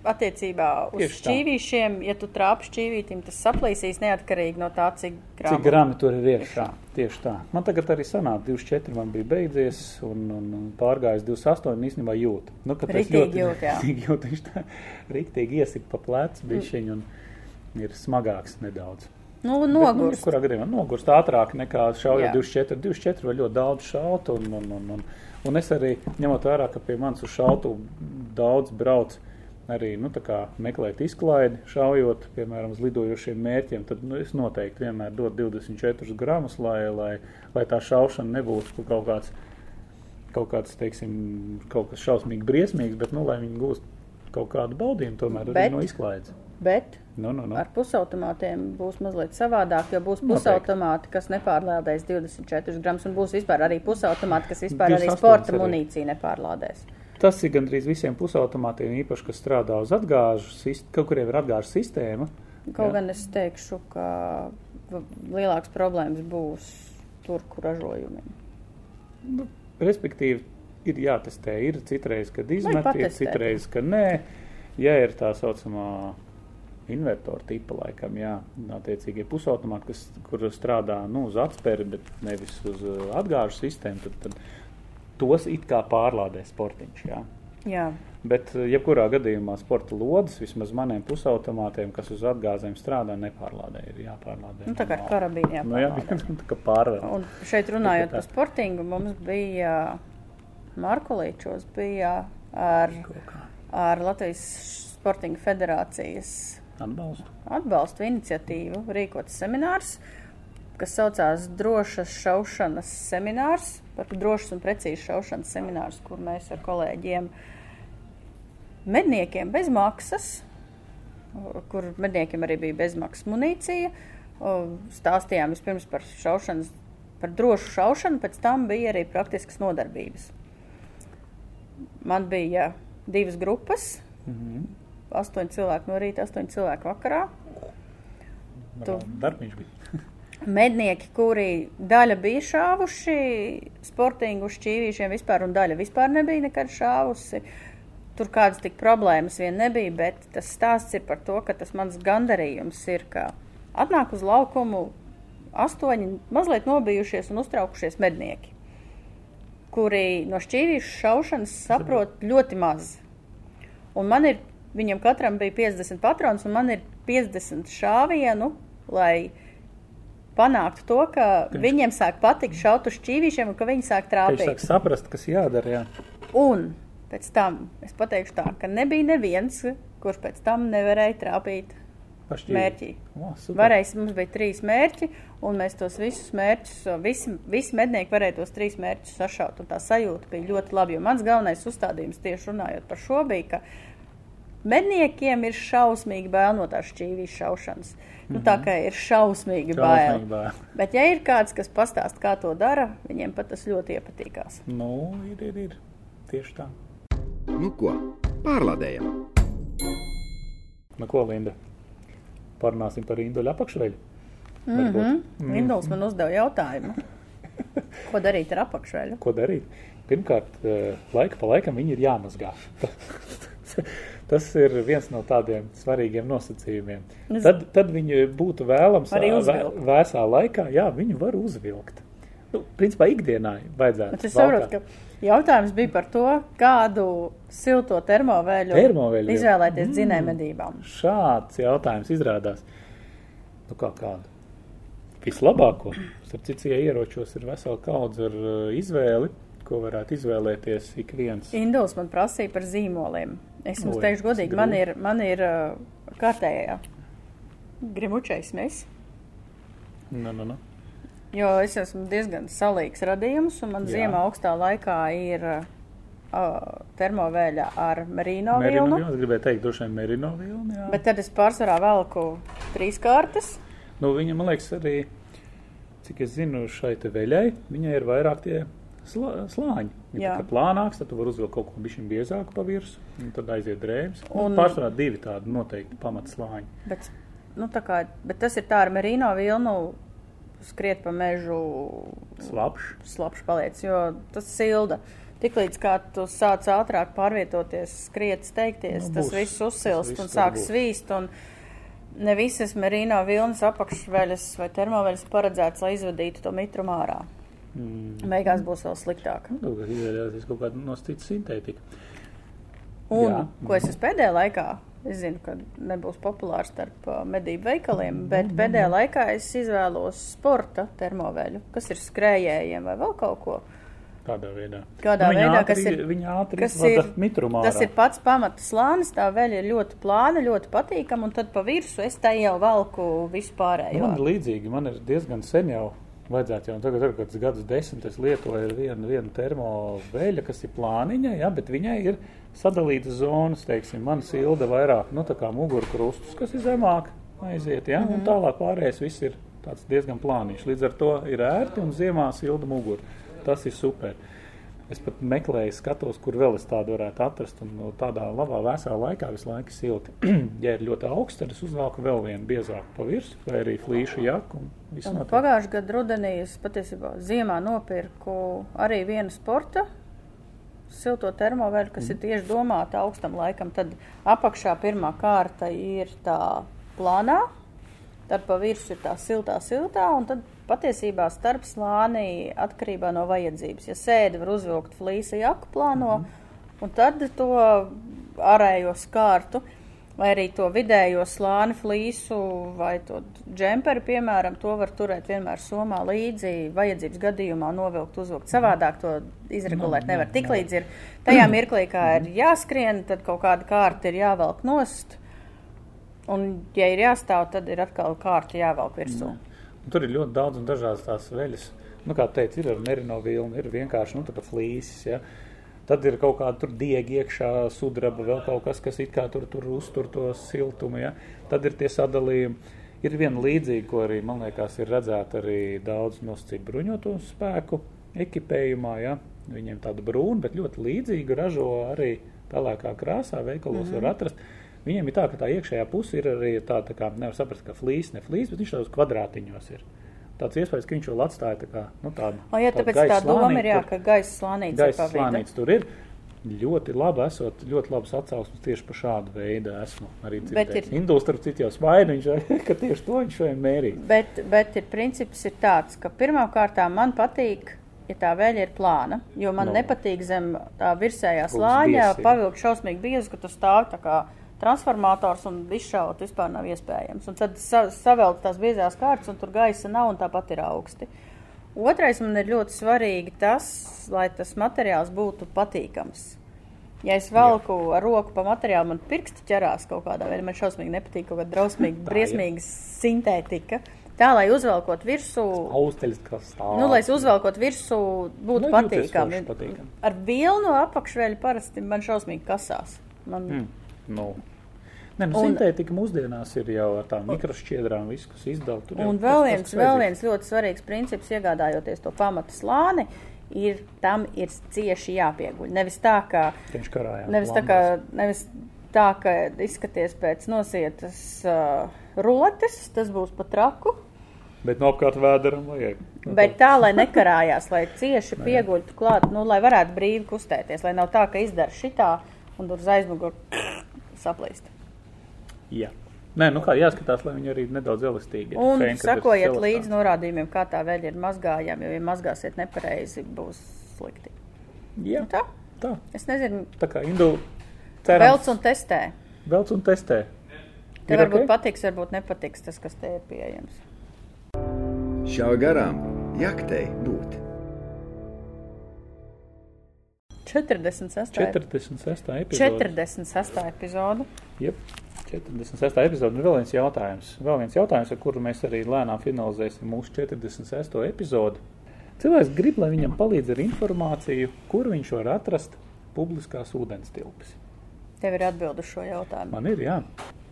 Attiecībā uz Tieši tā. šķīvīšiem, ja tu trāpi šķīvītim, tas saplīsīs neatkarīgi no tā, cik gramu. Cik grami tur ir iekšā? Tieši tā. Man tagad arī sanāk, 24 man bija beidzies, un, un, pārgājis 28, un īstenībā jūt. Nu, ka tas Riktīgi jūt, jā. Riktīgi jūt, viņš tā riktīgi iesik pa plecu bišķiņu, un ir smagāks nedaudz. Nu, Bet, nogurst. kurā gadījumā nogurst ātrāk nekā šaujot Jā. 24. 24 var ļoti daudz šaut, un, un, un, un, un es arī ņemot vērā, ka pie manis uz šautu daudz brauc arī nu, meklēt izklaidi, šaujot, piemēram, uz lidojošiem mērķiem, tad nu, es noteikti vienmēr dodu 24 gramus, lai, lai, lai tā šaušana nebūtu kaut kāds, kaut kāds, teiksim, kaut kas šausmīgi briesmīgs, bet, nu, lai viņi gūst kaut kādu baudījumu tomēr Bet- no izklaides. Bet Nu, nu, nu. ar pusautomātiem būs mazliet savādāk, jo būs pusautomāti, kas nepārlādēs 24 gramus, un būs vispār arī pusautomāti, kas vispār arī 28 sporta arī. munīciju nepārlādēs. Tas ir gandrīz visiem pusautomātiem, īpaši, kas strādā uz atgāžu, kaut kuriem ir atgāžu sistēma. Kaut Jā. gan es teikšu, ka lielāks problēmas būs tur, kur ražojumiem. Nu, respektīvi, ir jātestē. Ir citreiz, kad izmet, ir citreiz, ka nē. Ja ir tā saucamā invertora tipa, laikam, jā, attiecīgie pusautomāti, kas, kur strādā nu, uz atspēri, bet nevis uz uh, atgāžu sistēmu, tad, tad tos it kā pārlādē sportiņš. Jā. Jā, Bet, uh, jebkurā gadījumā, sporta lodes vismaz maniem pusautomātiem, kas uz atgāzēm strādā, nepārlādē. Ir jāpārlādē. nu, tā kā ar normāli. karabīniem. Nu, jā, tā kā pārvēl. Un šeit runājot par sportingu, mums bija Markolīčos bija ar, ar Latvijas Sportinga federācijas Atbalstu. atbalstu iniciatīvu rīkots seminārs, kas saucās Drošas šaušanas seminārs, par drošas un precīzas šaušanas seminārs, kur mēs ar kolēģiem medniekiem bez maksas, kur medniekiem arī bija bezmaksas munīcija, stāstījām vispirms par šaušanas, par drošu šaušanu, pēc tam bija arī praktiskas nodarbības. Man bija divas grupas, Mhm. astoņi cilvēki no rīta, astoņi cilvēki vakarā. Tu- Darbiņš bija. Mednieki, kuri daļa bija šāvuši sportingu šķīvīšiem vispār, un daļa vispār nebija nekad šāvusi. Tur kādas tik problēmas vien nebija, bet tas stāsts ir par to, ka tas mans gandarījums ir, ka atnāk uz laukumu astoņi mazliet nobijušies un uztraukušies mednieki, kuri no šķīvīšu šaušanas saprot ļoti maz. Un man ir, viņam katram bija 50 patrons, un man ir 50 šāvienu, lai panāktu to, ka Viņš- viņiem sāk patikt šaut uz šķīvīšiem, un ka viņi sāk trāpīt. sāk saprast, kas jādara. Jā. Un pēc tam es pateikšu tā, ka nebija neviens, kurš pēc tam nevarēja trāpīt Pašķīri. mērķī. O. Varēs, mums bija trīs mērķi, un mēs tos visus mērķus, visi, visi mednieki varēja tos trīs mērķus sašaut. Tā sajūta bija ļoti laba, mans galvenais uzstādījums tieši runājot par šo bija, ka medniekiem ir šausmīgi bail no tās šķīvīs šaušanas. Nu, tā kā ir šausmīgi bail. Šausmīgi bail. Bet, ja ir kāds, kas pastāst, kā to dara, viņiem pat tas ļoti iepatīkās. Nu, ir, ir, ir. Tieši tā. Nu ko, pārlādējam! Nu, ko, Linda? Parunāsim par induļu apakšveļu. Mm Varbūt. -hmm. Windows man uzdeva jautājumu, ko darīt ar apakšveļu. Ko darīt? Pirmkārt, eh, laika pa laikam viņi ir jāmazgā. Tas ir viens no tādiem svarīgiem nosacījumiem. Es- Tad, tad viņi būtu vēlams Arī vēsā laikā, jā, viņu var uzvilkt. Nu, principā ikdienā vajadzētu. Bet es saprotu, ka jautājums bija par to, kādu silto termovēļu, Termoveļu. izvēlēties mm. dzinējumedībām. Šāds jautājums izrādās. Nu, kā kādu? Vislabāko. Starp citu, ja ieročos ir vesela kaudze ar uh, izvēli, ko varētu izvēlēties ik viens. Induls man prasīja par zīmoliem. Es jums teikšu godīgi, man ir, man ir uh, kārtējā grimučais mēs, Nu, nu, nu. jo es esmu diezgan salīgs radījums, un man Jā. ziemā augstā laikā ir uh, termovēļa ar merino vilnu. Es gribēju teikt, droši vien merino vilnu. jā. Bet tad es pārsvarā velku trīs kārtas. Nu, viņa, man liekas, arī, cik es zinu, šai te veļai, viņai ir vairāk tie slā, slāņi. Ja tā plānāks, tad tu vari uzvilkt kaut ko bišķiņ biezāku pa virsu, un tad aiziet drēbes. Un Un- pārsvarā divi tādi noteikti pamatslāņi. Bet, nu, tā kā, bet tas ir tā ar merino vilnu skriet pa mežu Slapš. slapjš paliec, jo tas silda. Tiklīdz kā tu sāc ātrāk pārvietoties, skriet, steigties, Nu, tas būs. viss Tas uzsilst viss un sāk būs. svīst. Un ne visas merino vilnas apakšveļas vai termoveļas paredzētas, lai izvadītu to mitrumu ārā. Mm. Beigās būs vēl sliktāk. Nu, kā izvēlēties kaut kādu nosacītu sintētiku. Un, Jā. ko es esmu pēdējā laikā, es zinu, ka nebūs populārs starp uh, medību veikaliem, bet pēdējā laikā es izvēlos sporta termoveļu, kas ir skrējējiem vai vēl kaut ko. Tādā veidā. Kādā Nu, veidā, ātri, kas ir- Viņa ātri kas ir- mitrumā. Tas ir pats pamata slānis, tā veļa ir ļoti plāna, ļoti patīkama, un tad pa virsmu es tai jau valku visu Nu, man līdzīgi, man ir diezgan sen jau. Vajadzētu jau tagad, kaut kāds gadus desmit, es lietoju vienu, vienu termoveļu, kas ir plāniņa, ja, bet viņai ir sadalītas zonas, teiksim, man silda vairāk, nu, tā kā mugurkrustus, kas ir zemāk aiziet, ja, Mhm. un tālāk pārējais viss ir tāds diezgan plāniņš. Līdz ar to ir ērti un ziemā silda muguru. Tas ir super. Es pat meklēju, skatos, kur vēl es tādu varētu atrast. Un no tādā labā, vēsā laikā visu laiku silti. ja ir ļoti augsts, tad es uzvelku vēl vienu biezāku pa virsmu, vai arī flīšu jaku. notiek. Pagājušajā gadā rudenī es patiesībā ziemā nopirku arī vienu sporta silto termoveļu, kas Mhm. ir tieši domāta augstam laikam. Tad apakšā pirmā kārta ir tā plānā, tad pa virsmu ir tā siltā, siltā, un tad patiesībā starp slānī atkarībā no vajadzības. Ja sēdi var uzvilkt flīsa jaku plāno, Mhm. un tad to ārējo skārtu. Vai arī to vidējo slāni, flīsu vai to džemperi, piemēram, to var turēt vienmēr somā līdzi. Vajadzības gadījumā novilkt, uzvilkt. Savādāk to izregulēt Nav, nevar. nav, Tiklīdz ir tajā mirklī, kā ir jāskrien, tad kaut kāda kārta ir jāvelk nost. Un, ja ir jāstāv, tad ir atkal kārta jāvelk virsū. Tur ir ļoti daudz un dažādas tās veļas. Nu, kā teicu, ir ar merino vilnu, ir vienkārši nu, flīsis. Ja? Tad ir kaut kāda diega iekšā, sudraba, vēl kaut kas, kas it kā tur, tur uztur to siltumu. Ja? Tad ir tie sadalījumi. Ir viena līdzīga, ko arī, man liekas, ir redzēta arī daudz nosacītu bruņoto spēku ekipējumā. Ja? Viņiem tāda brūna, bet ļoti līdzīga ražo arī pelēkā krāsā, veikalos mm -hmm. var atrast. Viņiem ir tā, ka tā iekšējā puse ir arī tāda, tā kā nevar saprast, ka flīs, ne flīs, bet viņš tādos kvadrātiņos ir. Tāds iespējas, ka viņš vēl atstāja tā kā, nu, tādu. O, jā, tāpēc tā doma ir, jā, ka gaisa slānīca ir Gaisa pa vidu. slānīts tur ir. Ļoti labi, esot ļoti labs atsauksmes tieši par šādu veidu esmu arī dzirdējis. ir- Indus, starp citu, jau smaida, viņš, ka tieši to viņš šodien mērīja. Bet, bet ir princips ir tāds, ka pirmkārt man patīk, ja tā veļa ir plāna, jo man No. nepatīk zem tā virsējā slāņa ir. pavilkt šausmīgi biezu, ka tu stāv tā kā transformators un izšaut vispār nav iespējams. Un tad sa savelt tās biezās kārtas un tur gaisa nav un tāpat ir augsti. Otrais man ir ļoti svarīgi tas, lai tas materiāls būtu patīkams. Ja es valku ar roku pa materiālu, man pirksti ķerās kaut kādā veidā. Man šausmīgi nepatīk kaut kāda drausmīga, jā. briesmīga sintētika. Tā, lai uzvelkot virsū, Austeļs, kas stāv. nu, lai uzvelkot virsū, būtu jūties patīkami. patīkami. Ar vilnu apakšveļu parasti man šausmīgi kasās. Man, Mm. Nu. Nē, nu, Un- sintētika mūsdienās ir jau ar tām mikrošķiedrām, viss, kas izdala. Un vēl viens, vēl viens ļoti svarīgs princips, iegādājoties to pamata slāni, ir tam ir cieši jāpieguļ. Nevis tā, ka, Viņš karājās. nevis tā, ka, nevis tā, ka izskaties pēc nosietas uh, rotes, tas būs pat traku, Bet no apkārt vēderam vajag. Nu, bet tā, lai nekarājās, lai cieši pieguļtu klāt, nu, lai varētu brīvi kustēties, lai nav tā, ka izdara šitā un tur uz aizmuguru saplīst. Jā. Nē, nu kā jāskatās, lai viņi arī nedaudz elastīgi ir. Un Fēn, sakojiet līdzi norādījumiem, kā tā veļa ir mazgājama, jo, ja mazgāsiet nepareizi, būs slikti. Jā, Nu, tā, tā. es nezinu, Tā kā Indu Velc un testē. Velc un testē. Tev Ir varbūt ok? patiks, varbūt nepatiks tas, kas te ir pieejams. Šā garām jaktei būt. 46. 46. epizode. 46. epizode. Jep, 46. epizode. Un vēl viens jautājums. Vēl viens jautājums, ar kuru mēs arī lēnām finalizēsim mūsu 46. epizodi. Cilvēks grib, lai viņam palīdz ar informāciju, kur viņš var atrast publiskās ūdens tilpes. Tev ir atbild uz šo jautājumu. Man ir, jā.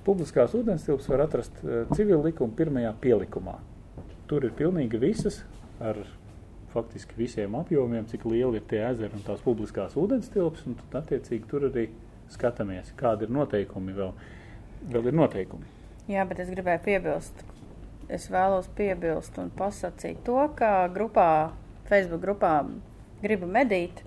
Publiskās ūdens tilpes var atrast uh, civil likuma pirmajā pielikumā. Tur ir pilnīgi visas ar faktiski visiem apjomiem, cik lieli ir tie ezeri un tās publiskās ūdens tilpes, un tad attiecīgi tur arī skatāmies, kādi ir noteikumi vēl. Vēl ir noteikumi. Jā, bet es gribēju piebilst. Es vēlos piebilst un pasakīt to, ka grupā, Facebook grupā Gribu medīt,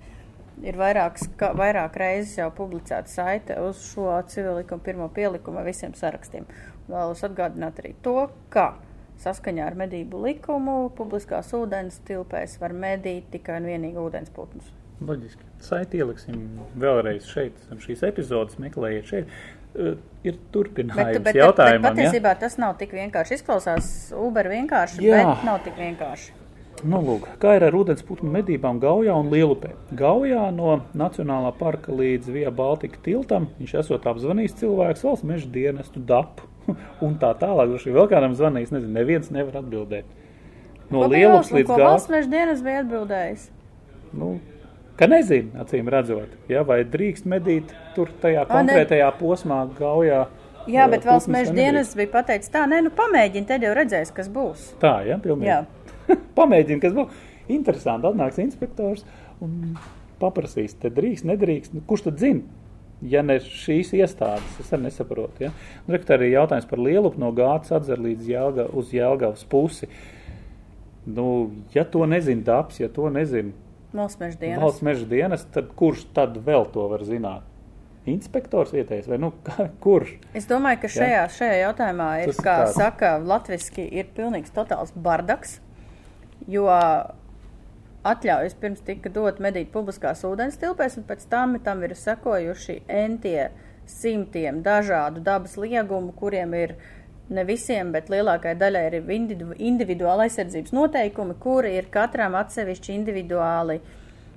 ir vairākas, ka, vairāk reizes jau publicēta saite uz šo civilikumu pirmo pielikumu ar visiem sarakstiem. Vēlos atgādināt arī to, ka saskaņā ar medību likumu publiskās ūdens tilpēs var medīt tikai un vienīgi ūdensputnus. Loģiski. Saiti ieliksim vēlreiz šeit, zem šīs epizodes, meklējiet šeit. Uh, ir turpinājums Bet, bet, bet jautājumam. ja? patiesībā tas nav tik vienkārši. Izklausās Uber vienkārši, Jā. bet nav tik vienkārši. Nu, lūk, kā ir ar ūdensputnu medībām Gaujā un Lielupē? Gaujā no Nacionālā parka līdz Via Baltika tiltam viņš esot apzvanījis cilvēks valsts meža dienestu dapu un tā tālāk. Droši vēl kādam zvanījis, nezinu, neviens nevar atbildēt. No Lielupas līdz ko valsts meža dienas bija atbildējis? Nu, ka nezinu, acīm redzot, ja, vai drīkst medīt tur tajā konkrētajā posmā Gaujā. Jā, uh, bet valsts meža dienas bija pateicis tā, nē, nu pamēģini, tad jau redzēs, kas būs. Tā, ja, pilnīgi. Jā. Pamēģini, kas būs interesanti. Atnāks inspektors un paprasīs, te drīkst, nedrīkst. Nu, kurš tad zina? Ja ne šīs iestādes, es arī nesaprotu. Ja? Un, reku, arī jautājums par lielu no gāzes atzer līdz Jelga, uz Jēlgavas pusi. Nu, ja to nezina dabs, ja to nezina Valsts meža dienas. valsts meža dienas, tad kurš tad vēl to var zināt? Inspektors vietējais vai nu, kā- kurš? Es domāju, ka šajā, šajā jautājumā ir, Tas kā tāds. saka, latviski ir pilnīgs totāls bardaks, jo atļaujas pirms tika dot medīt publiskās ūdens tilpēs, un pēc tam tam ir sekojuši entie simtiem dažādu dabas liegumu, kuriem ir ne visiem, bet lielākai daļai ir individu, individuāla aizsardzības noteikumi, kuri ir katram atsevišķi individuāli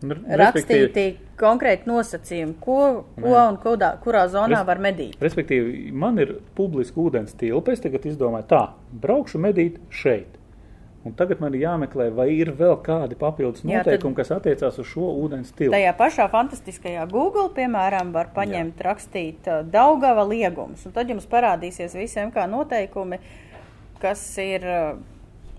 Nu, rakstīti konkrēti nosacījumi, ko, ko un kudā, kurā zonā Res- var medīt. Respektīvi, man ir publiska ūdens tilpa. Es tagad izdomāju, tā, braukšu medīt šeit. Un tagad man ir jāmeklē, vai ir vēl kādi papildus Jā, noteikumi, kas attiecās uz šo ūdens tilpu. Tajā pašā fantastiskajā Google, piemēram, var paņemt, Jā. rakstīt uh, Daugava liegums, un tad jums parādīsies visiem kā noteikumi, kas ir uh,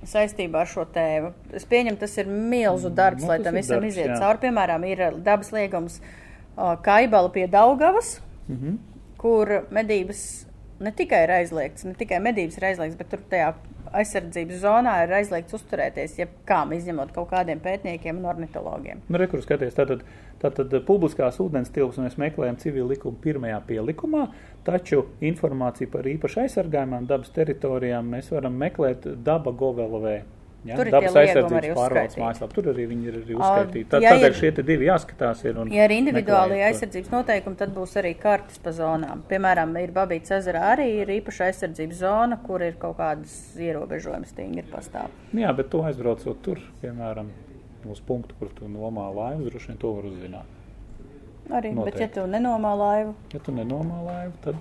saistībā ar šo tēmu. Es pieņemu, tas ir milzu darbs, nu, lai tam visam darbs, iziet jā. cauri. Piemēram, ir uh, dabas liegums uh, Kaibala pie Daugavas, Mhm. kur medības ne tikai ir aizliegts, ne tikai medības ir aizliegts, bet tur tajā aizsardzības zonā ir aizliegts uzturēties, jebkām izņemot kaut kādiem pētniekiem un ornitologiem. Nu, Rekur skaties, tātad, tātad publiskās ūdens tilpes mēs meklējam civil likuma pirmajā pielikumā, taču informāciju par īpaši aizsargājumām dabas teritorijām mēs varam meklēt daba govelvē. Ja? Tur ir dabas aizsardzības pārvaldes mājaslapā. Tur arī viņi ir arī uzskaitīti. Tad, ja tādēļ šie divi jāskatās. Ir un Ja ir individuāli meklējiet to. aizsardzības noteikumi, tad būs arī kartes pa zonām. Piemēram, ir Babīts ezerā arī ir īpaša aizsardzības zona, kur ir kaut kādas ierobežojumas stingri pastāv. Jā, bet to aizbraucot tur, piemēram, uz punktu, kur tu nomā laivu, droši vien to var uzzināt. Arī, bet ja Noteikti. tu nenomā laivu, Ja tu nenomā laivu, tad.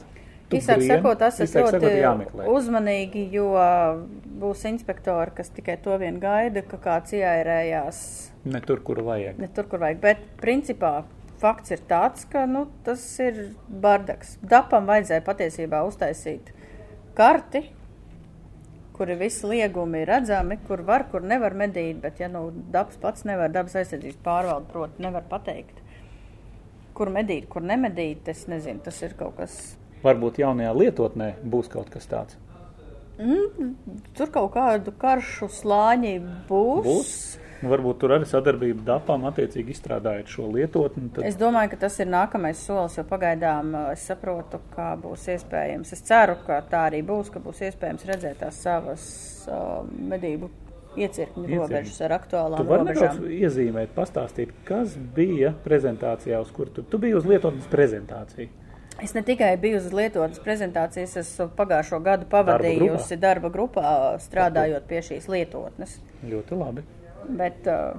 Brien, sakot, tas ir ļoti jāmeklē. uzmanīgi, jo būs inspektori, kas tikai to vien gaida, ka kāds ieairējās Ne tur, kur vajag. ne tur, kur vajag. Bet principā fakts ir tāds, ka nu, tas ir bardaks. Dapam vajadzēja patiesībā uztaisīt karti, kur ir visi liegumi redzami, kur var, kur nevar medīt, bet ja nu dabas pats nevar, dabas aizsardzības pārvalde, proti, nevar pateikt, kur medīt, kur nemedīt, es nezinu, tas ir kaut kas Varbūt jaunajā lietotnē būs kaut kas tāds. Tur kaut kādu karšu slāņi būs. Būs. Varbūt tur arī sadarbība dapām attiecīgi izstrādājot šo lietotni. Tad... Es domāju, ka tas ir nākamais solis, jo pagaidām uh, es saprotu, kā būs iespējams. Es ceru, ka tā arī būs, ka būs iespējams redzēt tās savas uh, medību iecirkņu robežas ar Tu aktuālām nedaudz robežām. iezīmēt, pastāstīt, kas bija prezentācijā, uz kur tu, tu biji uz lietotnes prezentāciju. Es ne tikai biju uz lietotnes prezentācijas, es pagājušo gadu pavadījusi darba grupā, strādājot pie šīs lietotnes. Ļoti labi. Bet, uh,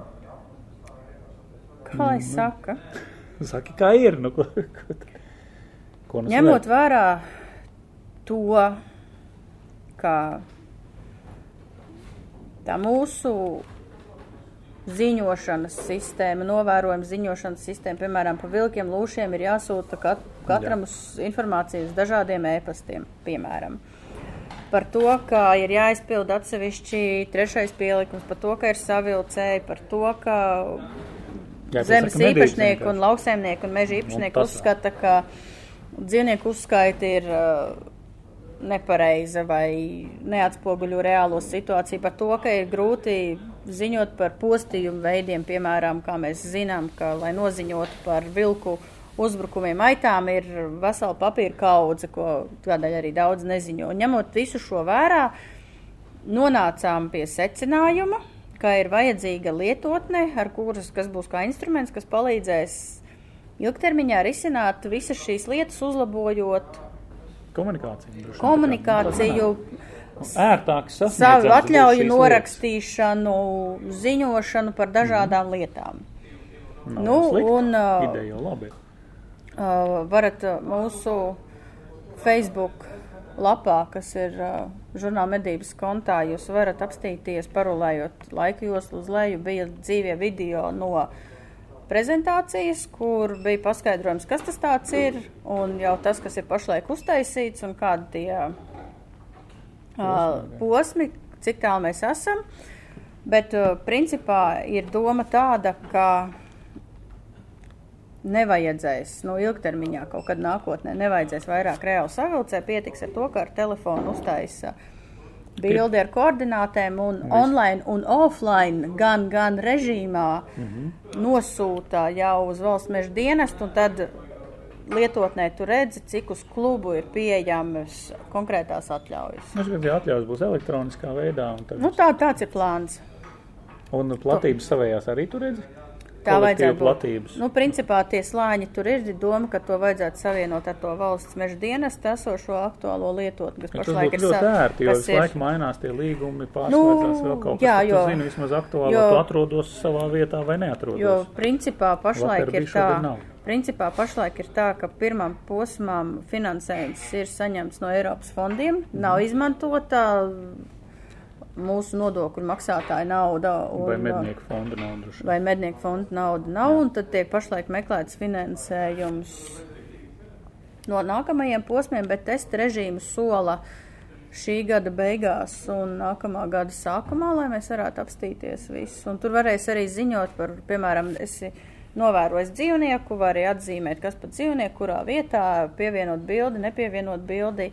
kā lai Mhm. saka, Saki, kā ir? Nu, ko, ko, ko nu ņemot slēpt? vērā to, ka tā mūsu ziņošanas sistēma, novērojuma ziņošanas sistēma, piemēram, pa vilkiem, lūšiem ir jāsūta kat, katram uz informāciju uz dažādiem ēpastiem, piemēram. Par to, ka ir jāizpild atsevišķi trešais pielikums, par to, ka ir savilcēji, par to, ka Jā, zemes saka, īpašnieki un lauksaimnieki un meža īpašnieki tas- uzskata, ka dzīvnieku uzskaita ir uh, nepareiza vai neatspoguļo reālo situāciju, par to, ka ir grūti ziņot par postījumu veidiem, piemēram, kā mēs zinām, ka, lai noziņotu par vilku uzbrukumiem aitām, ir vesela papīra kaudze, ko tādēļ arī daudz neziņo. Un ņemot visu šo vērā, nonācām pie secinājuma, ka ir vajadzīga lietotne, ar kuras, kas būs kā instruments, kas palīdzēs ilgtermiņā risināt visas šīs lietas, uzlabojot vien. komunikāciju, Ērtāk savu sasniedzams būs atļauju norakstīšanu, ziņošanu par dažādām lietām. lietas. Nav Nu, slikti. un, uh, Ideja labi. Uh, varat uh, mūsu Facebook lapā, kas ir uh, žurnāla medības kontā, jūs varat apstīties, parulējot laika joslu uz leju, bija dzīvie video no prezentācijas, kur bija paskaidrojums, kas tas tāds ir, un jau tas, kas ir pašlaik uztaisīts, un kādi tie uh, posmi, cik tālu mēs esam. Bet principā ir doma tāda, ka nevajadzēs, nu, ilgtermiņā kaut kad nākotnē nevajadzēs vairāk reāli savilcē, pietiks ar to, ka ar telefonu uztaisa bildi ar koordinātēm un online un offline gan, gan režīmā nosūta jau uz valsts meža dienestu un tad lietotnē tu redzi, cik uz klubu ir pieejamas konkrētās atļaujas. Es gribēju, ka atļaus būs elektroniskā veidā. Tad, Nu, tā, tāds ir plāns. un platības savējās arī tur redzi? Tā vajadzētu būt. platības. Nu, principā tie slāņi tur ir ir doma, ka to vajadzētu savienot ar to valsts meža dienestu esošo aktuālo lietotni, kas Ja tas pašlaik ir ļoti ērti, jo visu ir- laiku mainās tie līgumi, pārslēdzās Nu, vēl kaut kas, jā, jo- zini vismaz aktuāli, jo- tu atrodos savā vietā vai neatrodos. Jo principā pašlaik Vakar ir tā, nav. principā pašlaik ir tā, ka pirmam posmam finansējums ir saņemts no Eiropas fondiem, nav izmantota mūsu nodokļu maksātāja nauda. Un, vai mednieku fonda droši. vai mednieku fonda nauda nav, un tad tiek pašlaik meklēts finansējums no nākamajiem posmiem, bet testa režīmu sola šī gada beigās un nākamā gada sākumā, lai mēs varētu apstīties visu. Un tur varēs arī ziņot par, piemēram, esi novērojis dzīvnieku, var arī atzīmēt, kas pa dzīvnieku, kurā vietā, pievienot bildi, nepievienot bildi.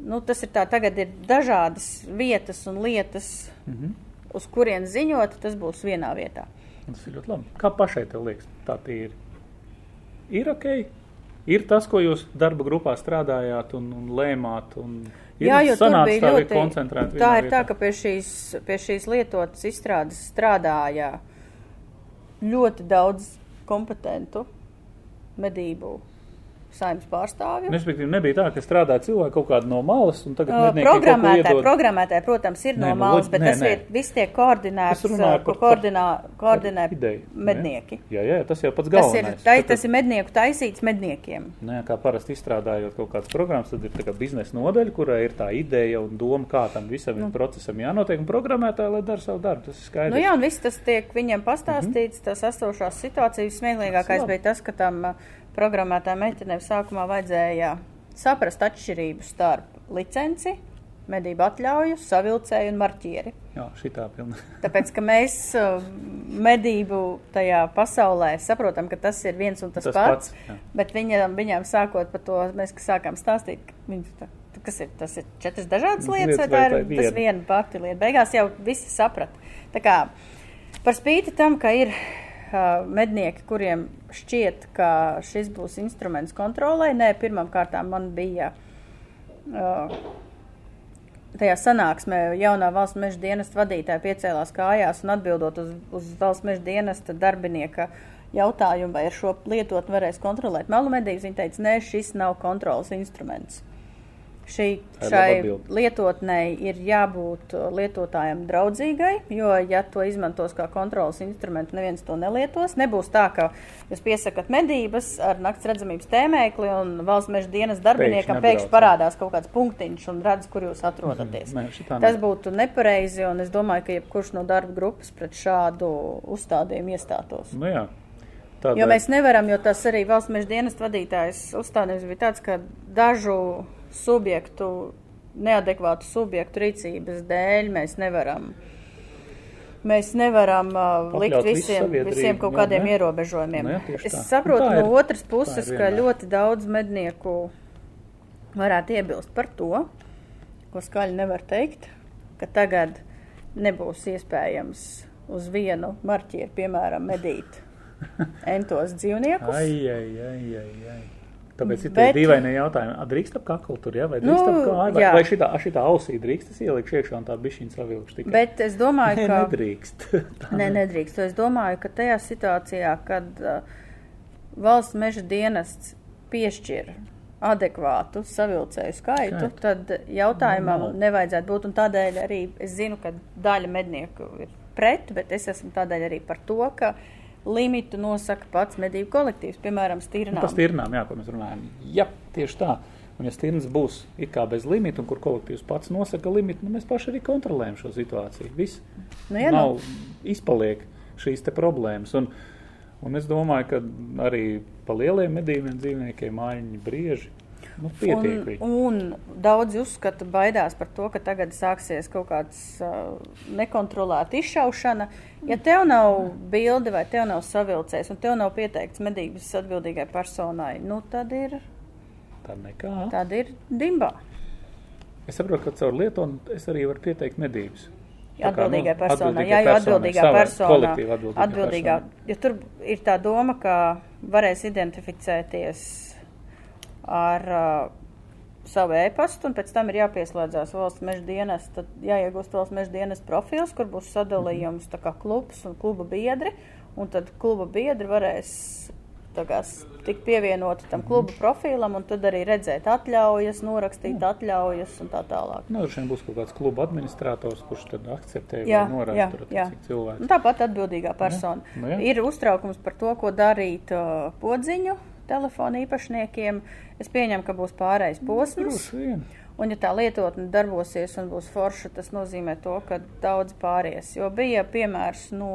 Nu, tas ir tā, tagad ir dažādas vietas un lietas, mm -hmm. uz kurien ziņot, tas būs vienā vietā. Tas ir ļoti labi. Kā pašai tev liekas, tā ir? Ir ok? Ir tas, ko jūs darba grupā strādājāt un, un lēmāt. Un Jā, jo tur sanācis bija tā ļoti koncentrēti. Tā ir tā, vietā? ka pie šīs, pie šīs lietotas izstrādes strādāja ļoti daudz kompetentu medību saimnes pārstāvju. Respektīvi, nebija tā, ka strādāja cilvēki kaut kādi no malas, Programmētāji, programmētāji, protams, ir Nē, no nu, malas, bet nē, tas nē. ir, viss tiek koordinēts, ko koordinā, koordinē mednieki. Jā, jā, tas jau pats Tas ir, galvenais. tai, Tad- tas ir mednieku taisīts medniekiem. Jā, kā parasti izstrādājot kaut kādas programmas, tad ir tā kā biznesa nodaļa, kurai ir tā ideja un doma, kā tam visam nu. procesam jānotiek, un programmētāji, lai dara savu darbu. Tas ir skaidrs. Nu jā, un viss tas tiek viņiem pastāstīts, tas esošās situācijas. Smieklīgākais bija tas, ka tam uh, programmētājai meitenēm sākumā vajadzēja saprast atšķirību starp licenci, medību atļauju, savilcēju un marķieri. Jā, šitā pilna. Tāpēc, ka mēs uh, medību tajā pasaulē saprotam, ka tas ir viens un tas, Tas pats, pats, jā. bet viņam, viņām sākot par to, mēs sākām stāstīt, ka viņi, tā, kas ir, tas ir četras dažādas lietas, Lietas vai tā vai ir tā tas viena? viena pati lieta. Beigās jau visi saprata. Tā kā par spīti tam, ka ir mednieki, kuriem šķiet, ka šis būs instruments kontrolē, nē, pirmām kārtām man bija tajā sanāksmē jaunā valsts meža dienesta vadītāja piecēlās kājās un atbildot uz, uz valsts meža dienesta darbinieka jautājumu, vai ar šo lietotni varēs kontrolēt melu medības, viņa teica, nē, šis nav kontrolas instruments. Šī, šai lietotnei ir jābūt uh, lietotājiem draudzīgai, jo, ja to izmantos kā kontrolas instrumentu, neviens to nelietos. Nebūs tā, ka jūs piesakat medības ar nakts redzamības tēmēkli un valsts meža dienas darbiniekam Pēkšņi parādās kaut kāds punktiņš un redz, kur jūs atrodaties. Nē, šitā Tas būtu nepareizi, un es domāju, ka jebkurš no darba grupas pret šādu uzstādījumu iestātos. Nu jā. Tādā, Jo mēs nevaram, jo tas arī valsts meža dienas vadītājs uzstādījums bija tāds, ka dažu subjektu, neadekvātu subjektu rīcības dēļ mēs nevaram. Mēs nevaram uh, likt visiem, visiem kaut jā, kādiem ne? ierobežojumiem. Nu jā, tieši es tā. saprotu ir- no otras puses, ka ļoti daudz mednieku varētu iebilst par to, ko skaļi nevar teikt, ka tagad nebūs iespējams uz vienu marķieru, piemēram, medīt entos dzīvniekus. Ai, ai, ai, ai, ai. Tāpēc ir Bet- dīvaini jautājumi. A, Drīkst ap kaklu tur, ja? vai drīkst Nu, ap kāju? Vai, jā. vai šitā, šitā ausī drīkst tas ielikt iekšā un tā bišķiņa savilkšu tikai? Bet es domāju, Nē, ka. nedrīkst. Tā Nē, nedrīkst. Es domāju, ka tajā situācijā, kad uh, valsts meža dienests piešķir adekvātu savilcēju skaitu, Skaitu. tad jautājumam Normāli. nevajadzētu būt. Un tādēļ arī es zinu, ka daļa mednieku ir pret, bet es esmu tādēļ arī par to, ka limitu nosaka pats medību kolektīvs, piemēram, Nu, stīrnām. Par stirnām, jā, ko mēs runājam. Jā, tieši tā. Un ja stirnas būs it kā bez limita, un kur kolektīvs pats nosaka limitu, nu mēs paši arī kontrolējam šo situāciju. Viss Nu, jā, nu. nav izpaliek šīs te problēmas. Un, un es domāju, ka arī pa lieliem medījumiem dzīvniekiem mājiņi brieži, nu, pietiek Un, un daudzi uzskata, baidās par to, ka tagad sāksies kaut kāds uh, nekontrolēta izšaušana. Ja tev nav bilde vai tev nav savilcējs un tev nav pieteikts medības atbildīgai personai, nu tad ir, Tā nekā. tad ir dimbā. Es saprotu, ka caur lietonu es arī varu pieteikt medības. Nu, Atbildīgai personai, atbildīgai jā, jo personai, atbildīgā persona, atbildīgā atbildīgā, jo tur ir tā doma, ka varēs identificēties ar uh, savu e-pastu, un pēc tam ir jāpieslēdzās valsts meža dienas, tad jāiegūst valsts meža dienas profils, kur būs sadalījums tā kā klubs un kluba biedri, un tad kluba biedri varēs kā tikt pievienoti tam kluba profilam, un tad arī redzēt atļaujas, norakstīt atļaujas un tā tālāk. Nu, droši vien būs kaut kāds kluba administrators, kurš tad akceptē Jā, vai norāda jā, tur jā. cilvēku. Un tāpat atbildīgā persona. nu jā. ir uztraukums par to, ko darīt uh, podziņu telefonu īpašniekiem. Es pieņemu, ka būs pārējais posms. Un, ja tā lietotne darbosies un būs forša, tas nozīmē to, ka daudz pāries. Jo bija piemērs no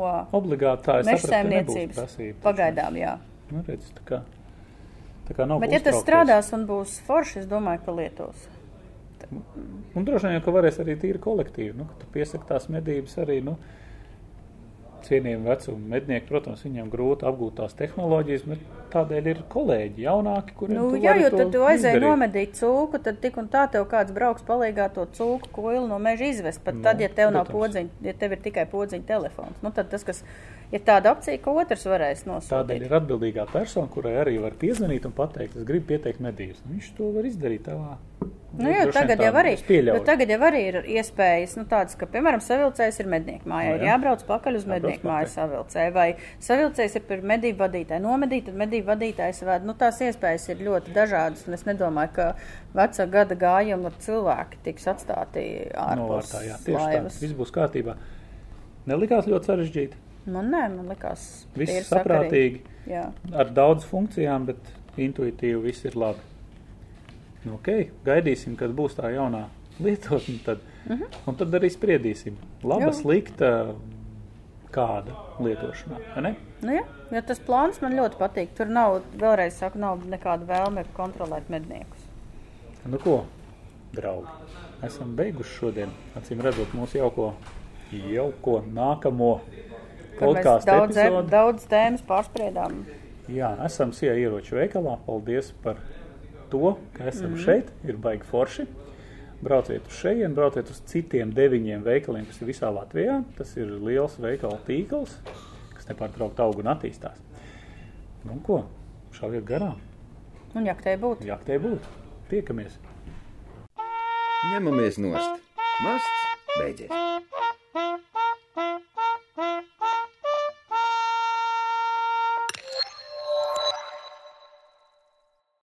mežsaimniecības. Pagaidām, jā. Nu, redz, tā kā, tā kā nav Bet, ja tas strādās un būs forši, es domāju, ka lietos. Un droši vien, ka varēs arī tīri kolektīvi, nu, ka tu piesaki tās medības arī, nu, cienījumi vecuma mednieki, protams, viņiem grūti apgūt tās tehnoloģijas, bet tādēļ ir kolēģi jaunāki, kuriem Nu, jā, jo tad tu aizēji nomedīt cūku, tad tik un tā tev kāds brauks palīgā to cūku koilu no meža izvest. Pat Nu, tad, ja tev nav protams. podziņa, ja tev ir tikai podziņa telefons. Nu, tad tas, kas ir tāda opcija, ka otrs varēs nosūtīt. Tādēļ ir atbildīgā persona, kurai arī var piezvanīt un pateikt, es gribu pieteikt medības. Viņš to var izdarīt tavā. Nu, droši vien tagad, jau tā, arī, jo tagad jau arī ir iespējas, nu, tādas, ka, piemēram, savilcējs ir mednieku mājā, Nu, ir jā. jābrauc pakaļ uz Jābrauc mednieku māju savilcēju, vai savilcējs ir par medību vadītāju nomedīt, tad medību vadītājs ved. Nu, tās iespējas ir ļoti dažādas, un es nedomāju, ka veca gada gājuma cilvēki tiks atstāti ārpus Novārtā, jā, tieši tā. laivas. Viss būs kārtībā. Nelikās ļoti sarežģīti. Man nē, man likās. Viss tīri saprātīgi. Jā. ar daudz funkcijām, bet intuitīvi viss ir labi. Nu, ok, gaidīsim, kad būs tā jaunā lietotne, tad, uh -huh. un tad arī spriedīsim. Laba, Jā. slikta, kāda lietošanā? Nu, jā, jo tas plāns man ļoti patīk. Tur nav, vēlreiz saku, nav nekāda vēlme kontrolēt medniekus. Nu, ko, draugi, esam beiguši šodien, acīm redzot, mūsu jauko, jauko nākamo podkāstu daudz, epizodi. daudz tēmas pārspriedām. Jā, esam Sija ieroču veikalā. Paldies par to, ka esam mm -hmm. šeit. Ir baigi forši. Brauciet uz šejienes, brauciet uz citiem deviņiem veikaliem, kas ir visā Latvijā. Tas ir liels veikalu tīkls, kas nepārtraukti aug un attīstās. Nu, ko? Šāviet garām. Un jaktē būtu. Jaktē būt. Tiekamies! Ņemamies nost. Masts beidzies. Ha ha!